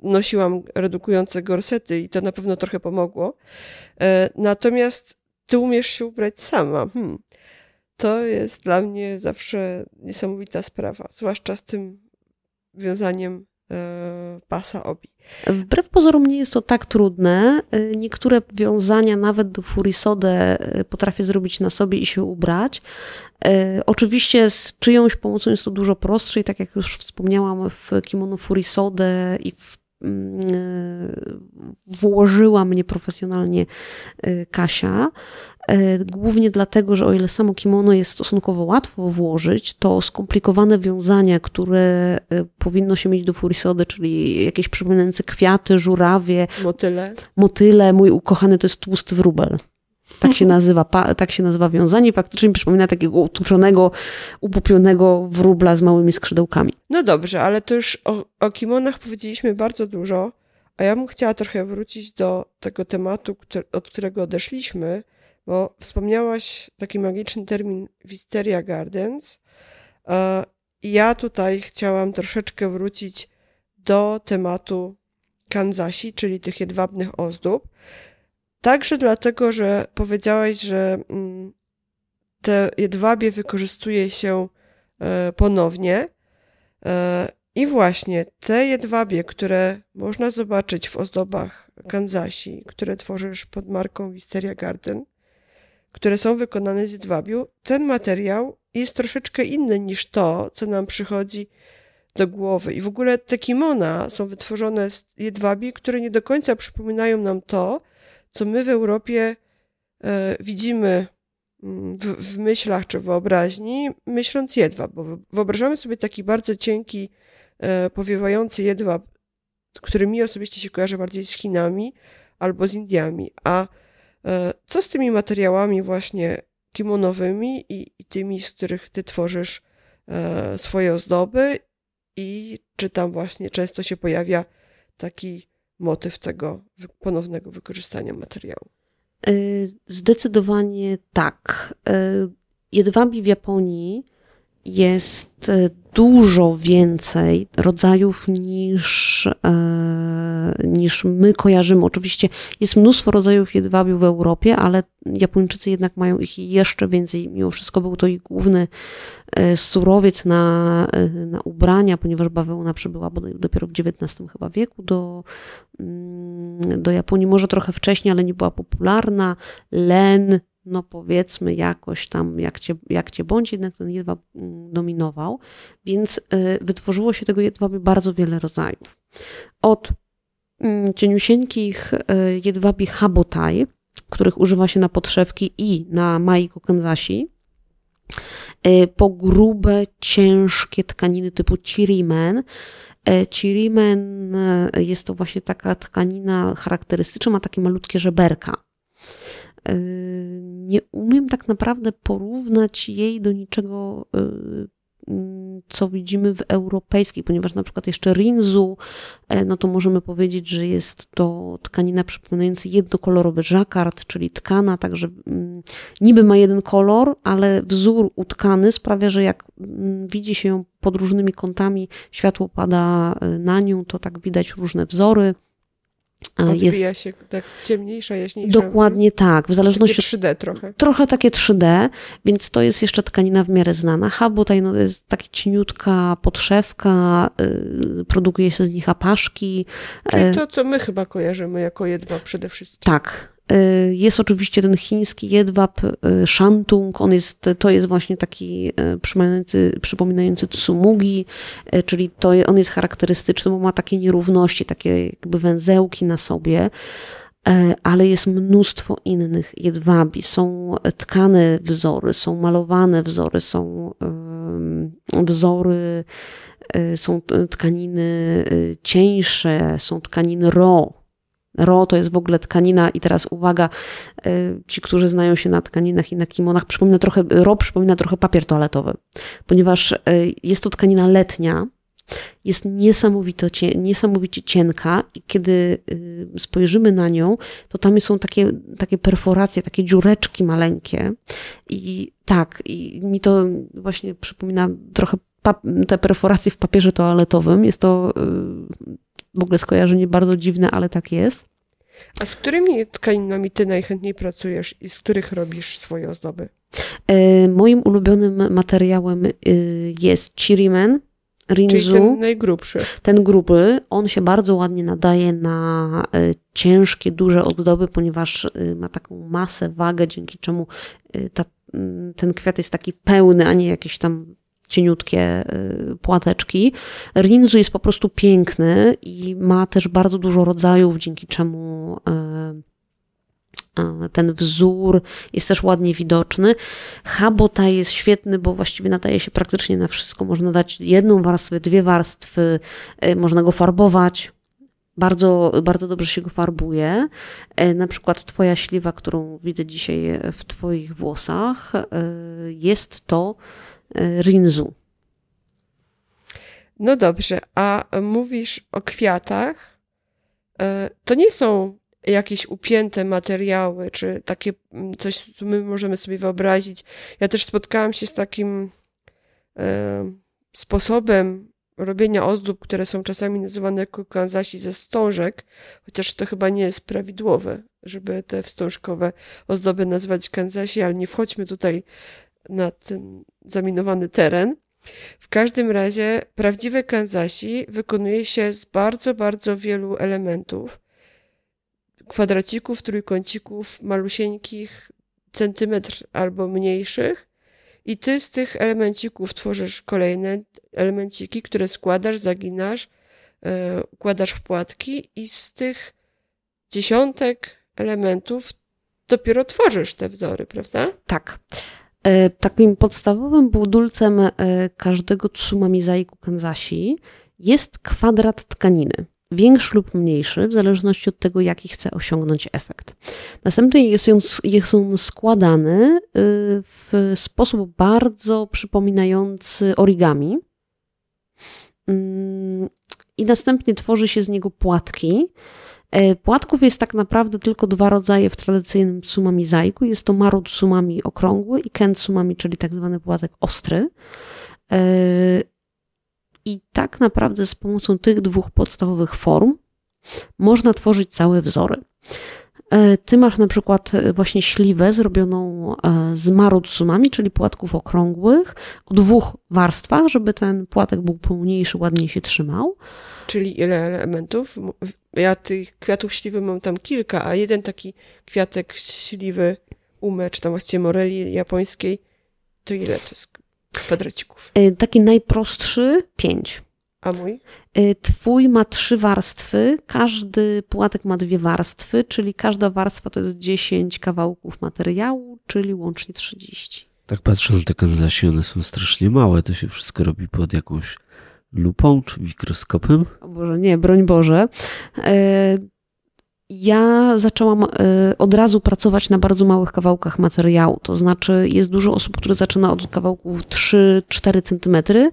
nosiłam redukujące gorsety i to na pewno trochę pomogło. E, natomiast ty umiesz się ubrać sama. Hmm. To jest dla mnie zawsze niesamowita sprawa, zwłaszcza z tym wiązaniem E, pasa obi. Wbrew pozorom nie jest to tak trudne. E, niektóre wiązania nawet do furisodę e, potrafię zrobić na sobie i się ubrać. Oczywiście z czyjąś pomocą jest to dużo prostsze i tak jak już wspomniałam w kimono furisodę i w włożyła mnie profesjonalnie Kasia. E, głównie dlatego, że o ile samo kimono jest stosunkowo łatwo włożyć, to skomplikowane wiązania, które e, powinno się mieć do furisody, czyli jakieś przypominające kwiaty, żurawie, motyle. motyle. Mój ukochany to jest tłusty wróbel. Tak się nazywa, tak się nazywa wiązanie. Faktycznie mi przypomina takiego utuczonego, upupionego wróbla z małymi skrzydełkami. No dobrze, ale to już o, o kimonach powiedzieliśmy bardzo dużo, a ja bym chciała trochę wrócić do tego tematu, który, od którego odeszliśmy, bo wspomniałaś taki magiczny termin Wisteria Gardens. E, ja tutaj chciałam troszeczkę wrócić do tematu kanzasi, czyli tych jedwabnych ozdób. Także dlatego, że powiedziałaś, że mm, te jedwabie wykorzystuje się e, ponownie. E, I właśnie te jedwabie, które można zobaczyć w ozdobach kanzasi, które tworzysz pod marką Wisteria Garden, które są wykonane z jedwabiu, ten materiał jest troszeczkę inny niż to, co nam przychodzi do głowy. I w ogóle te kimona są wytworzone z jedwabi, które nie do końca przypominają nam to, co my w Europie e, widzimy mm, w, w myślach czy wyobraźni, myśląc jedwab, bo wyobrażamy sobie taki bardzo cienki, e, powiewający jedwab, który mi osobiście się kojarzy bardziej z Chinami albo z Indiami. A e, co z tymi materiałami właśnie kimonowymi i, i tymi, z których ty tworzysz swoje ozdoby i czy tam właśnie często się pojawia taki motyw tego ponownego wykorzystania materiału? E, zdecydowanie tak. Jedwabi w Japonii jest e, dużo więcej rodzajów niż, e, niż my kojarzymy. Oczywiście jest mnóstwo rodzajów jedwabiu w Europie, ale Japończycy jednak mają ich jeszcze więcej. Mimo wszystko był to ich główny e, surowiec na, na ubrania, ponieważ bawełna przybyła dopiero w XIX chyba wieku do, mm, do Japonii. Może trochę wcześniej, ale nie była popularna. Len, no powiedzmy jakoś tam, jak cię, jak cię bądź, jednak ten jedwab mm, dominował, więc y, wytworzyło się tego jedwabiu bardzo wiele rodzajów. Od mm, cieniusieńkich y, jedwabi habotai, których używa się na podszewki i na maiko kanzasi, y, po grube, ciężkie tkaniny typu chirimen. Chirimen jest to właśnie taka tkanina charakterystyczna, ma takie malutkie żeberka. Yy, nie umiem tak naprawdę porównać jej do niczego, yy, co widzimy w europejskiej, ponieważ na przykład jeszcze rinzu, e, no to możemy powiedzieć, że jest to tkanina przypominająca jednokolorowy żakard, czyli tkana, także mm, niby ma jeden kolor, ale wzór utkany sprawia, że jak mm, widzi się ją pod różnymi kątami, światło pada e, na nią, to tak widać różne wzory. Odbija jest, się tak ciemniejsza, jaśniejsza. Dokładnie tak, w zależności takie 3D trochę. Trochę takie 3D, więc to jest jeszcze tkanina w miarę znana. Habutaj no, jest taka cieniutka podszewka, yy, produkuje się z nich apaszki. Czyli y, to, co my chyba kojarzymy jako jedwab przede wszystkim. Tak, y, jest oczywiście ten chiński jedwab y, shantung, on jest, to jest właśnie taki przypominający, przypominający tsumugi, czyli to, on jest charakterystyczny, bo ma takie nierówności, takie jakby węzełki na sobie. Ale jest mnóstwo innych jedwabi. Są tkane wzory, są malowane wzory, są wzory, są tkaniny cieńsze, są tkaniny ro. Ro to jest w ogóle tkanina i teraz uwaga, ci, którzy znają się na tkaninach i na kimonach, przypomina trochę, ro przypomina trochę papier toaletowy, ponieważ jest to tkanina letnia, jest niesamowito, niesamowicie cienka i kiedy y, spojrzymy na nią, to tam są takie, takie perforacje, takie dziureczki maleńkie i tak, i mi to właśnie przypomina trochę te perforacje w papierze toaletowym. Jest to y, w ogóle skojarzenie bardzo dziwne, ale tak jest. A z którymi tkaninami ty najchętniej pracujesz i z których robisz swoje ozdoby? E, moim ulubionym materiałem y, jest chirimen, Rinzu, Czyli ten najgrubszy. Ten gruby, on się bardzo ładnie nadaje na e, ciężkie, duże ozdoby, ponieważ e, ma taką masę, wagę, dzięki czemu ta, ten kwiat jest taki pełny, a nie jakieś tam cieniutkie płateczki. Rinzu jest po prostu piękny i ma też bardzo dużo rodzajów, dzięki czemu ten wzór jest też ładnie widoczny. Habota jest świetny, bo właściwie nadaje się praktycznie na wszystko. Można dać jedną warstwę, dwie warstwy, można go farbować. Bardzo, bardzo dobrze się go farbuje. Na przykład Twoja śliwa, którą widzę dzisiaj w Twoich włosach, jest to rinzu. No dobrze, a mówisz o kwiatach. To nie są jakieś upięte materiały, czy takie coś, co my możemy sobie wyobrazić. Ja też spotkałam się z takim e, sposobem robienia ozdób, które są czasami nazywane jako kanzasi ze wstążek, chociaż to chyba nie jest prawidłowe, żeby te wstążkowe ozdoby nazywać kanzasi, ale nie wchodźmy tutaj na ten zaminowany teren. W każdym razie prawdziwe kanzasi wykonuje się z bardzo, bardzo wielu elementów kwadracików, trójkącików malusieńkich, centymetr albo mniejszych. I ty z tych elemencików tworzysz kolejne elemenciki, które składasz, zaginasz, yy, układasz w płatki i z tych dziesiątek elementów dopiero tworzysz te wzory, prawda? Tak. E, Takim podstawowym budulcem e, każdego tsumami zaiku kanzashi jest kwadrat tkaniny. Większy lub mniejszy, w zależności od tego, jaki chce osiągnąć efekt. Następnie jest on, jest on składany y, w sposób bardzo przypominający origami. Mm, I następnie tworzy się z niego płatki. E, Płatków jest tak naprawdę tylko dwa rodzaje w tradycyjnym tsumami zaiku. Jest to maru tsumami okrągły i ken tsumami, czyli tak zwany płatek ostry. E, I tak naprawdę z pomocą tych dwóch podstawowych form można tworzyć całe wzory. E, Ty masz na przykład właśnie śliwę zrobioną z maru tsumami, czyli płatków okrągłych, o dwóch warstwach, żeby ten płatek był pełniejszy, ładniej się trzymał. Czyli ile elementów? Ja tych kwiatów śliwy mam tam kilka, a jeden taki kwiatek śliwy ume, czy tam właściwie moreli japońskiej, to ile to jest kwadracików? E, Taki najprostszy pięć. A mój? E, Twój ma trzy warstwy, każdy płatek ma dwie warstwy, czyli każda warstwa to jest 10 kawałków materiału, czyli łącznie 30. Tak patrzę na te kanzasi, one są strasznie małe. To się wszystko robi pod jakąś lupą czy mikroskopem. O Boże, nie, broń Boże. E, Ja zaczęłam e, od razu pracować na bardzo małych kawałkach materiału. To znaczy, jest dużo osób, które zaczyna od kawałków 3-4 centymetry.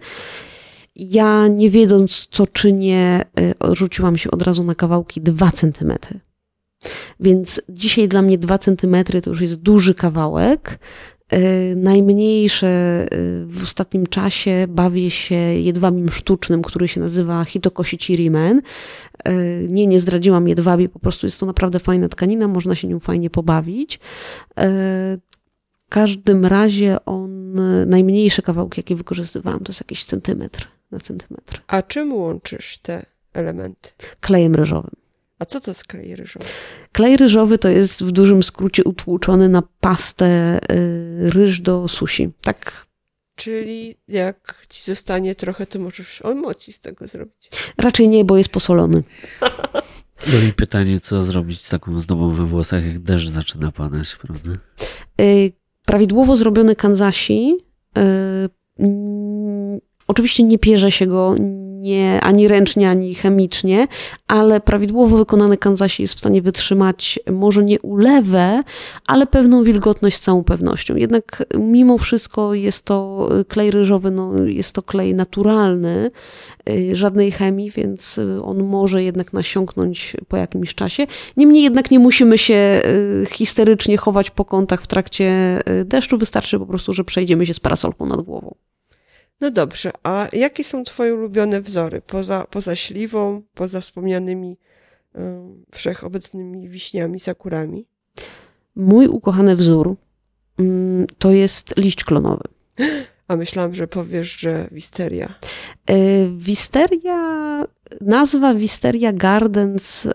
Ja, nie wiedząc co czynię, e, rzuciłam się od razu na kawałki 2 centymetry. Więc dzisiaj dla mnie 2 centymetry to już jest duży kawałek. E, Najmniejsze e, w ostatnim czasie bawię się jedwabiem sztucznym, który się nazywa Hitokoshi Chirimen. E, Nie, nie zdradziłam jedwabie, po prostu jest to naprawdę fajna tkanina, można się nią fajnie pobawić. W każdym razie on, najmniejsze kawałki, jakie wykorzystywałam, to jest jakiś centymetr na centymetr. A czym łączysz te elementy? Klejem ryżowym. A co to jest klej ryżowy? Klej ryżowy to jest w dużym skrócie utłuczony na pastę y, ryż do sushi. Tak Czyli jak ci zostanie trochę, to możesz emocji z tego zrobić. raczej nie, bo jest posolony. No i pytanie, co zrobić z taką zdobą we włosach, jak deszcz zaczyna padać, prawda? Y, Prawidłowo zrobiony kanzasi. y, mm, Oczywiście nie pierze się go nie, ani ręcznie, ani chemicznie, ale prawidłowo wykonany kanzasi jest w stanie wytrzymać może nie ulewę, ale pewną wilgotność z całą pewnością. Jednak mimo wszystko jest to klej ryżowy, no, jest to klej naturalny, y, żadnej chemii, więc on może jednak nasiąknąć po jakimś czasie. Niemniej jednak nie musimy się y, histerycznie chować po kątach w trakcie y, deszczu, wystarczy po prostu, że przejdziemy się z parasolką nad głową. No dobrze, a jakie są twoje ulubione wzory? Poza, poza śliwą, poza wspomnianymi um, wszechobecnymi wiśniami, sakurami? Mój ukochany wzór mm, to jest liść klonowy. A myślałam, że powiesz, że wisteria. Y, Wisteria, nazwa Wisteria Gardens y,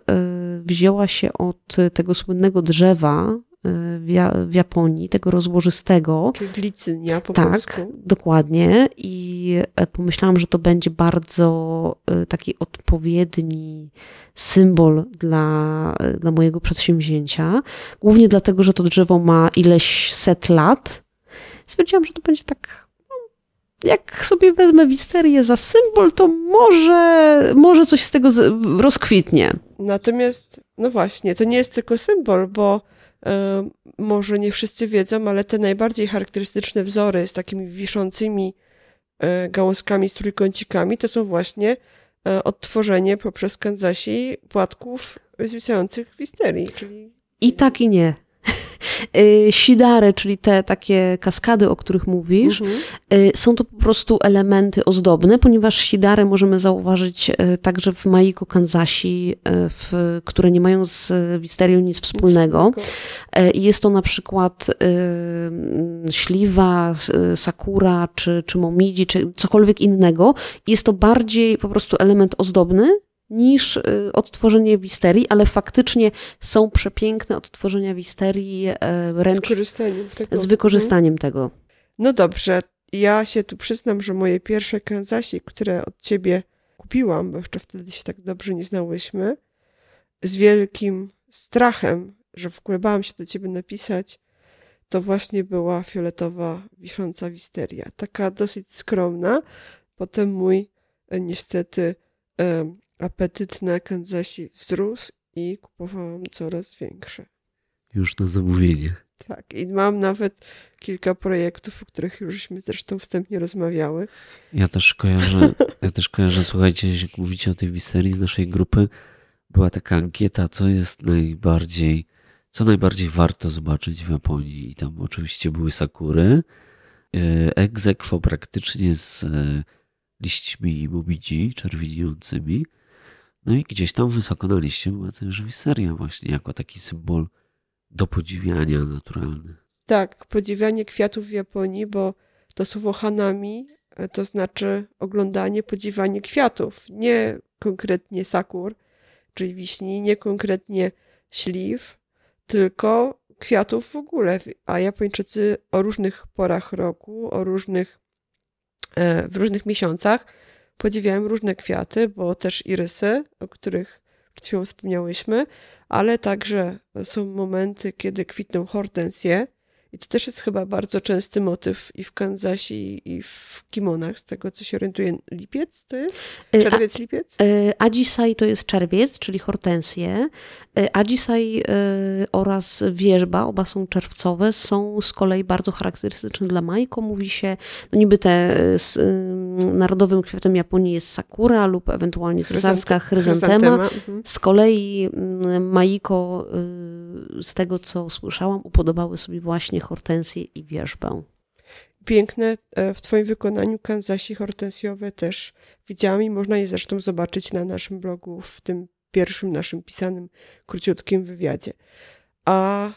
wzięła się od tego słynnego drzewa y, w Ja- w Japonii, tego rozłożystego. Czyli glicynia po Tak, polsku. dokładnie. I e, pomyślałam, że to będzie bardzo e, taki odpowiedni symbol dla, e, dla mojego przedsięwzięcia. Głównie dlatego, że to drzewo ma ileś set lat. Stwierdziłam, że to będzie tak. no, Jak sobie wezmę wisterię za symbol, to może, może coś z tego rozkwitnie. Natomiast, no właśnie, to nie jest tylko symbol, bo może nie wszyscy wiedzą, ale te najbardziej charakterystyczne wzory z takimi wiszącymi e, gałązkami, z trójkącikami, to są właśnie e, odtworzenie poprzez Kanzasi płatków zwisających w wisterii, czyli I tak, i nie. Y, Sidary, czyli te takie kaskady, o których mówisz, Mhm. Y, Są to po prostu elementy ozdobne, ponieważ sidary możemy zauważyć y, także w Maiko Kanzasi, w, które nie mają z wisterią nic wspólnego. Jest to na przykład mm, śliwa, sakura, czy, czy momidzi, czy cokolwiek innego. Jest to bardziej po prostu element ozdobny niż y, odtworzenie wisterii, ale faktycznie są przepiękne odtworzenia wisterii Z ręcz, wykorzystaniem tego. z wykorzystaniem tego. No dobrze, ja się tu przyznam, że moje pierwsze Kanzasi, które od ciebie kupiłam, bo jeszcze wtedy się tak dobrze nie znałyśmy, z wielkim strachem że w ogóle bałam się do ciebie napisać, to właśnie była fioletowa wisząca wisteria. Taka dosyć skromna. Potem mój e, niestety e, apetyt na Kanzasi wzrósł i kupowałam coraz większe. Już na zamówienie. Tak, i mam nawet kilka projektów, o których jużśmy zresztą wstępnie rozmawiały. Ja też kojarzę, ja też kojarzę, słuchajcie, jak mówicie o tej wisterii z naszej grupy, była taka ankieta, co jest najbardziej, co najbardziej warto zobaczyć w Japonii. I tam oczywiście były sakury, e, egzekwo praktycznie z e, liśćmi mobici czerwieniącymi. No i gdzieś tam wysoko na liście była też wisteria właśnie, jako taki symbol do podziwiania naturalny. Tak, podziwianie kwiatów w Japonii, bo to słowo hanami e, to znaczy oglądanie, podziwianie kwiatów, nie konkretnie sakur, czyli wiśni, nie konkretnie śliw, tylko kwiatów w ogóle. A Japończycy o różnych porach roku, o różnych, e, w różnych miesiącach podziwiają różne kwiaty, bo też irysy, o których przed chwilą wspomniałyśmy, ale także są momenty, kiedy kwitną hortensje, i to też jest chyba bardzo częsty motyw i w Kansasie, i w kimonach, z tego co się orientuję. Lipiec to jest? Y, Czerwiec, lipiec? Y, Ajisai to jest czerwiec, czyli hortensje. Y, Ajisai oraz wierzba, oba są czerwcowe, są z kolei bardzo charakterystyczne dla Majko. Mówi się, no niby te z, narodowym kwiatem Japonii jest sakura lub ewentualnie cesarska chryzantema. Mhm. Z kolei Majko, z tego co słyszałam, upodobały sobie właśnie hortensję i wierzbę. Piękne e, w Twoim wykonaniu kanzasi hortensjowe też widziałam i można je zresztą zobaczyć na naszym blogu w tym pierwszym naszym pisanym, króciutkim wywiadzie. A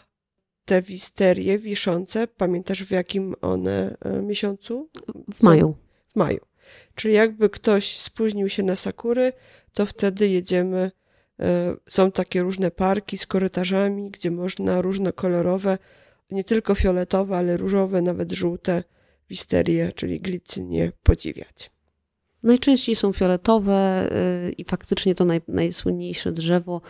te wisterie wiszące, pamiętasz w jakim one e, miesiącu? W maju. W maju. Czyli jakby ktoś spóźnił się na sakury, to wtedy jedziemy. E, są takie różne parki z korytarzami, gdzie można różnokolorowe nie tylko fioletowe, ale różowe, nawet żółte wisterie, czyli glicynie podziwiać. Najczęściej są fioletowe y, i faktycznie to naj, najsłynniejsze drzewo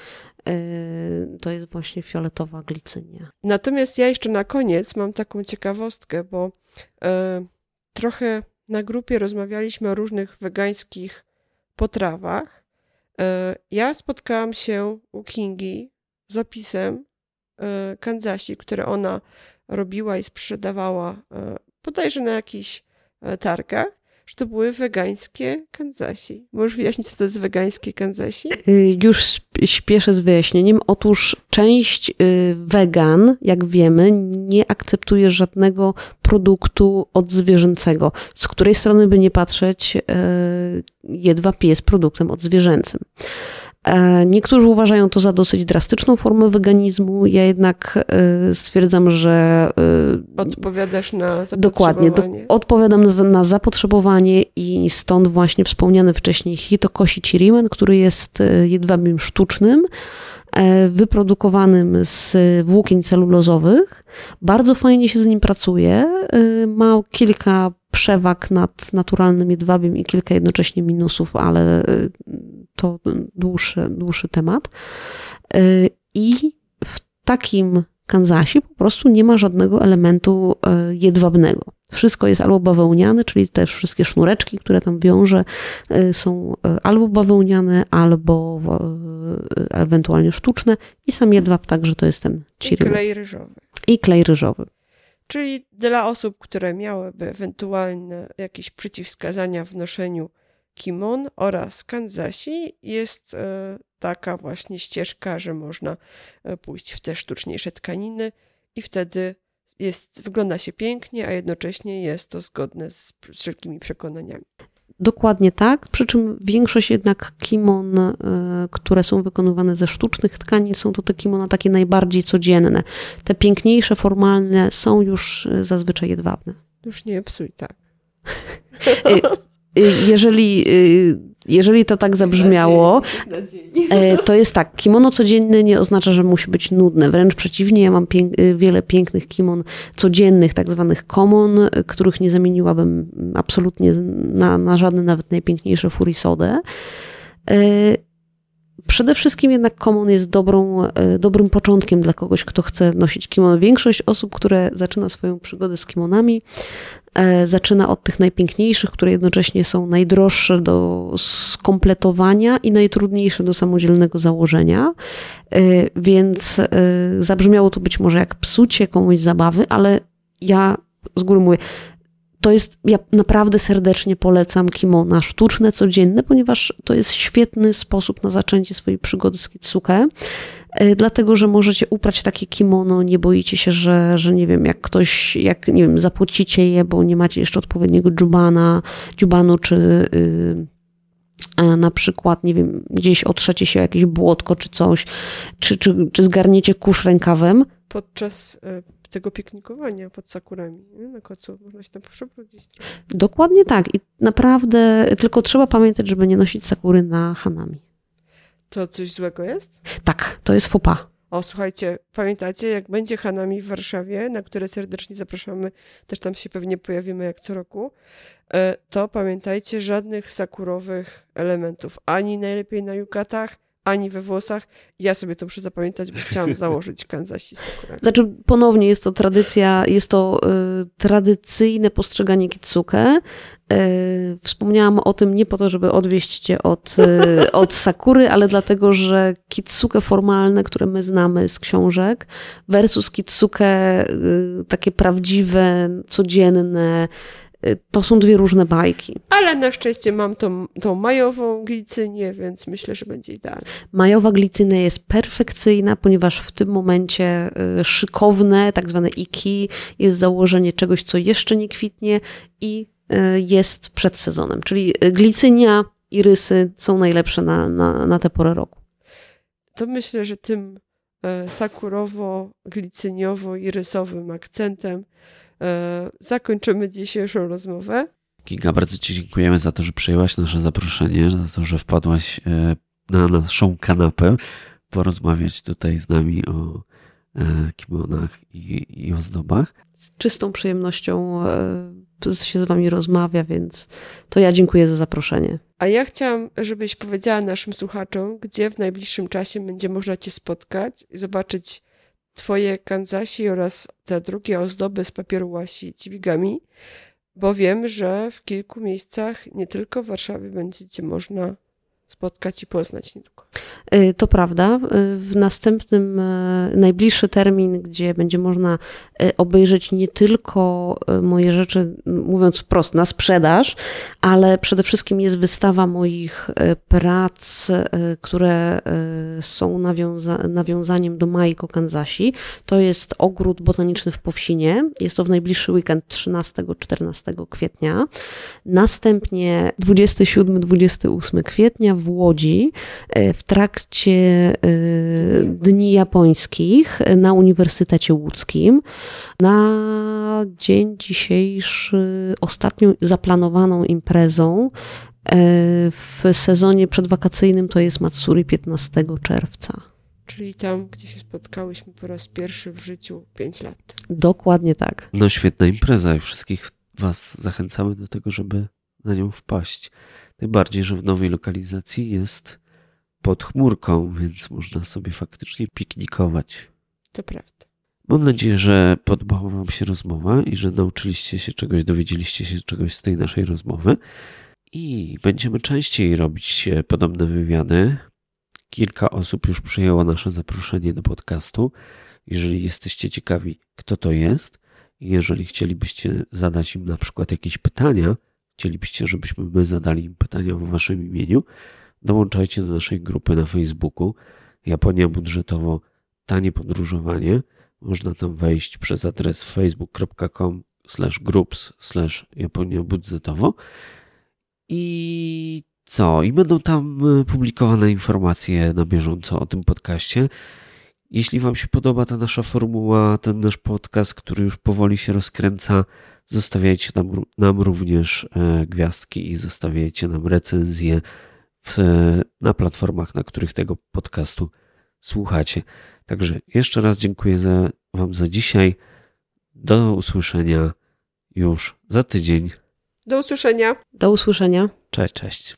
y, to jest właśnie fioletowa glicynia. Natomiast ja jeszcze na koniec mam taką ciekawostkę, bo e, trochę na grupie rozmawialiśmy o różnych wegańskich potrawach. E, ja spotkałam się u Kingi z opisem E, Kanzasi, które ona robiła i sprzedawała e, bodajże na jakichś targach, że to były wegańskie Kanzasi. Możesz wyjaśnić, co to jest wegańskie Kanzasi? Y, już śpieszę z wyjaśnieniem. Otóż część y, wegan, jak wiemy, nie akceptuje żadnego produktu odzwierzęcego. Z której strony by nie patrzeć, jedwab jest produktem odzwierzęcym. E, niektórzy uważają to za dosyć drastyczną formę weganizmu. Ja jednak e, stwierdzam, że. E, Odpowiadasz na zapotrzebowanie. Dokładnie. Do, odpowiadam na, na, zapotrzebowanie i stąd właśnie wspomniany wcześniej Hitokoshi Chirimen, który jest jedwabiem sztucznym, wyprodukowanym z włókien celulozowych. Bardzo fajnie się z nim pracuje. Ma kilka przewag nad naturalnym jedwabiem i kilka jednocześnie minusów, ale to dłuższy, dłuższy temat. Y, I w takim Kansasie po prostu nie ma żadnego elementu y, jedwabnego. Wszystko jest albo bawełniane, czyli te wszystkie sznureczki, które tam wiąże, y, są albo bawełniane, albo ewentualnie sztuczne. I sam jedwab także to jest ten ciryl. I klej ryżowy. I klej ryżowy. Czyli dla osób, które miałyby ewentualne jakieś przeciwwskazania w noszeniu kimon oraz Kanzasi jest e, taka właśnie ścieżka, że można e, pójść w te sztuczniejsze tkaniny i wtedy jest, wygląda się pięknie, a jednocześnie jest to zgodne z wszelkimi przekonaniami. Dokładnie tak, przy czym większość jednak kimon, e, które są wykonywane ze sztucznych tkanin, są to te kimona takie najbardziej codzienne. Te piękniejsze, formalne są już zazwyczaj jedwabne. Już nie psuj, tak. Y, jeżeli, y, jeżeli to tak zabrzmiało, y, to jest tak, kimono codzienne nie oznacza, że musi być nudne. Wręcz przeciwnie, ja mam pięk wiele pięknych kimon codziennych, tak zwanych common, których nie zamieniłabym absolutnie na, na żadne, nawet najpiękniejsze furisodę. Przede wszystkim jednak komon jest dobrą, e, dobrym początkiem dla kogoś, kto chce nosić kimono. Większość osób, które zaczyna swoją przygodę z kimonami, e, zaczyna od tych najpiękniejszych, które jednocześnie są najdroższe do skompletowania i najtrudniejsze do samodzielnego założenia. E, więc zabrzmiało to być może jak psucie komuś zabawy, ale ja z góry mówię, to jest, ja naprawdę serdecznie polecam kimona sztuczne, codzienne, ponieważ to jest świetny sposób na zaczęcie swojej przygody z kitsuke, e, dlatego, że możecie uprać takie kimono, nie boicie się, że, że nie wiem, jak ktoś, jak nie wiem, zapłacicie je, bo nie macie jeszcze odpowiedniego dżubana, dżubanu, czy yy, na przykład, nie wiem, gdzieś otrzecie się jakieś błotko czy coś, czy, czy, czy zgarniecie kurz rękawem. Podczas e, tego piknikowania pod sakurami. Nie? Na kocu można się tam przeprowadzić. Dokładnie tak. I naprawdę tylko trzeba pamiętać, żeby nie nosić sakury na hanami. To coś złego jest? Tak, to jest fopa. O, słuchajcie, pamiętacie, jak będzie Hanami w Warszawie, na które serdecznie zapraszamy, też tam się pewnie pojawimy jak co roku, e, to pamiętajcie, żadnych sakurowych elementów, ani najlepiej na jukatach, ani we włosach. Ja sobie to muszę zapamiętać, bo chciałam założyć Kanzasi Sakura. Znaczy, ponownie jest to tradycja, jest to y, tradycyjne postrzeganie kitsuke. Y, wspomniałam o tym nie po to, żeby odwieść cię od, y, od Sakury, ale dlatego, że kitsuke formalne, które my znamy z książek, versus kitsuke y, takie prawdziwe, codzienne, to są dwie różne bajki. Ale na szczęście mam tą, tą majową glicynię, więc myślę, że będzie idealnie. Majowa glicynia jest perfekcyjna, ponieważ w tym momencie y, szykowne, tak zwane iki, jest założenie czegoś, co jeszcze nie kwitnie i y, jest przed sezonem. Czyli glicynia i rysy są najlepsze na, na, na tę porę roku. To myślę, że tym sakurowo-glicyniowo-irysowym akcentem zakończymy dzisiejszą rozmowę. Giga, bardzo Ci dziękujemy za to, że przyjęłaś nasze zaproszenie, za to, że wpadłaś e, na naszą kanapę porozmawiać tutaj z nami o e, kimonach i, i ozdobach. Z czystą przyjemnością się z Wami rozmawia, więc to ja dziękuję za zaproszenie. A ja chciałam, żebyś powiedziała naszym słuchaczom, gdzie w najbliższym czasie będzie można Cię spotkać i zobaczyć twoje kanzasi oraz te drugie ozdoby z papieru łasi cibigami, bo wiem, że w kilku miejscach, nie tylko w Warszawie, będziecie można spotkać i poznać niedługo. Y, to prawda. Y, w następnym, y, najbliższy termin, gdzie będzie można obejrzeć nie tylko moje rzeczy, mówiąc wprost, na sprzedaż, ale przede wszystkim jest wystawa moich prac, które są nawiąza nawiązaniem do Majko Kanzasi. To jest ogród botaniczny w Powsinie. Jest to w najbliższy weekend 13-14 kwietnia. Następnie 27-28 kwietnia w Łodzi w trakcie y, Dni Japońskich na Uniwersytecie Łódzkim. Na dzień dzisiejszy ostatnią zaplanowaną imprezą y, w sezonie przedwakacyjnym to jest Matsuri 15 czerwca. Czyli tam, gdzie się spotkałyśmy po raz pierwszy w życiu 5 lat. Dokładnie tak. No świetna impreza i wszystkich Was zachęcamy do tego, żeby na nią wpaść. Tym bardziej, że w nowej lokalizacji jest pod chmurką, więc można sobie faktycznie piknikować. To prawda. Mam nadzieję, że podobała Wam się rozmowa i że nauczyliście się czegoś, dowiedzieliście się czegoś z tej naszej rozmowy. I będziemy częściej robić podobne wywiady. Kilka osób już przyjęło nasze zaproszenie do podcastu. Jeżeli jesteście ciekawi, kto to jest, i jeżeli chcielibyście zadać im na przykład jakieś pytania, chcielibyście, żebyśmy my zadali im pytania w Waszym imieniu, Dołączajcie do naszej grupy na Facebooku Japonia Budżetowo Tanie Podróżowanie. Można tam wejść przez adres facebook.com groups Japonia Budżetowo i co? I będą tam e, publikowane informacje na bieżąco o tym podcaście. Jeśli Wam się podoba ta nasza formuła, ten nasz podcast, który już powoli się rozkręca, zostawiajcie nam, nam również e, gwiazdki i zostawiajcie nam recenzje w, na platformach, na których tego podcastu słuchacie. Także jeszcze raz dziękuję za, Wam za dzisiaj. Do usłyszenia już za tydzień. Do usłyszenia. Do usłyszenia. Cześć, cześć.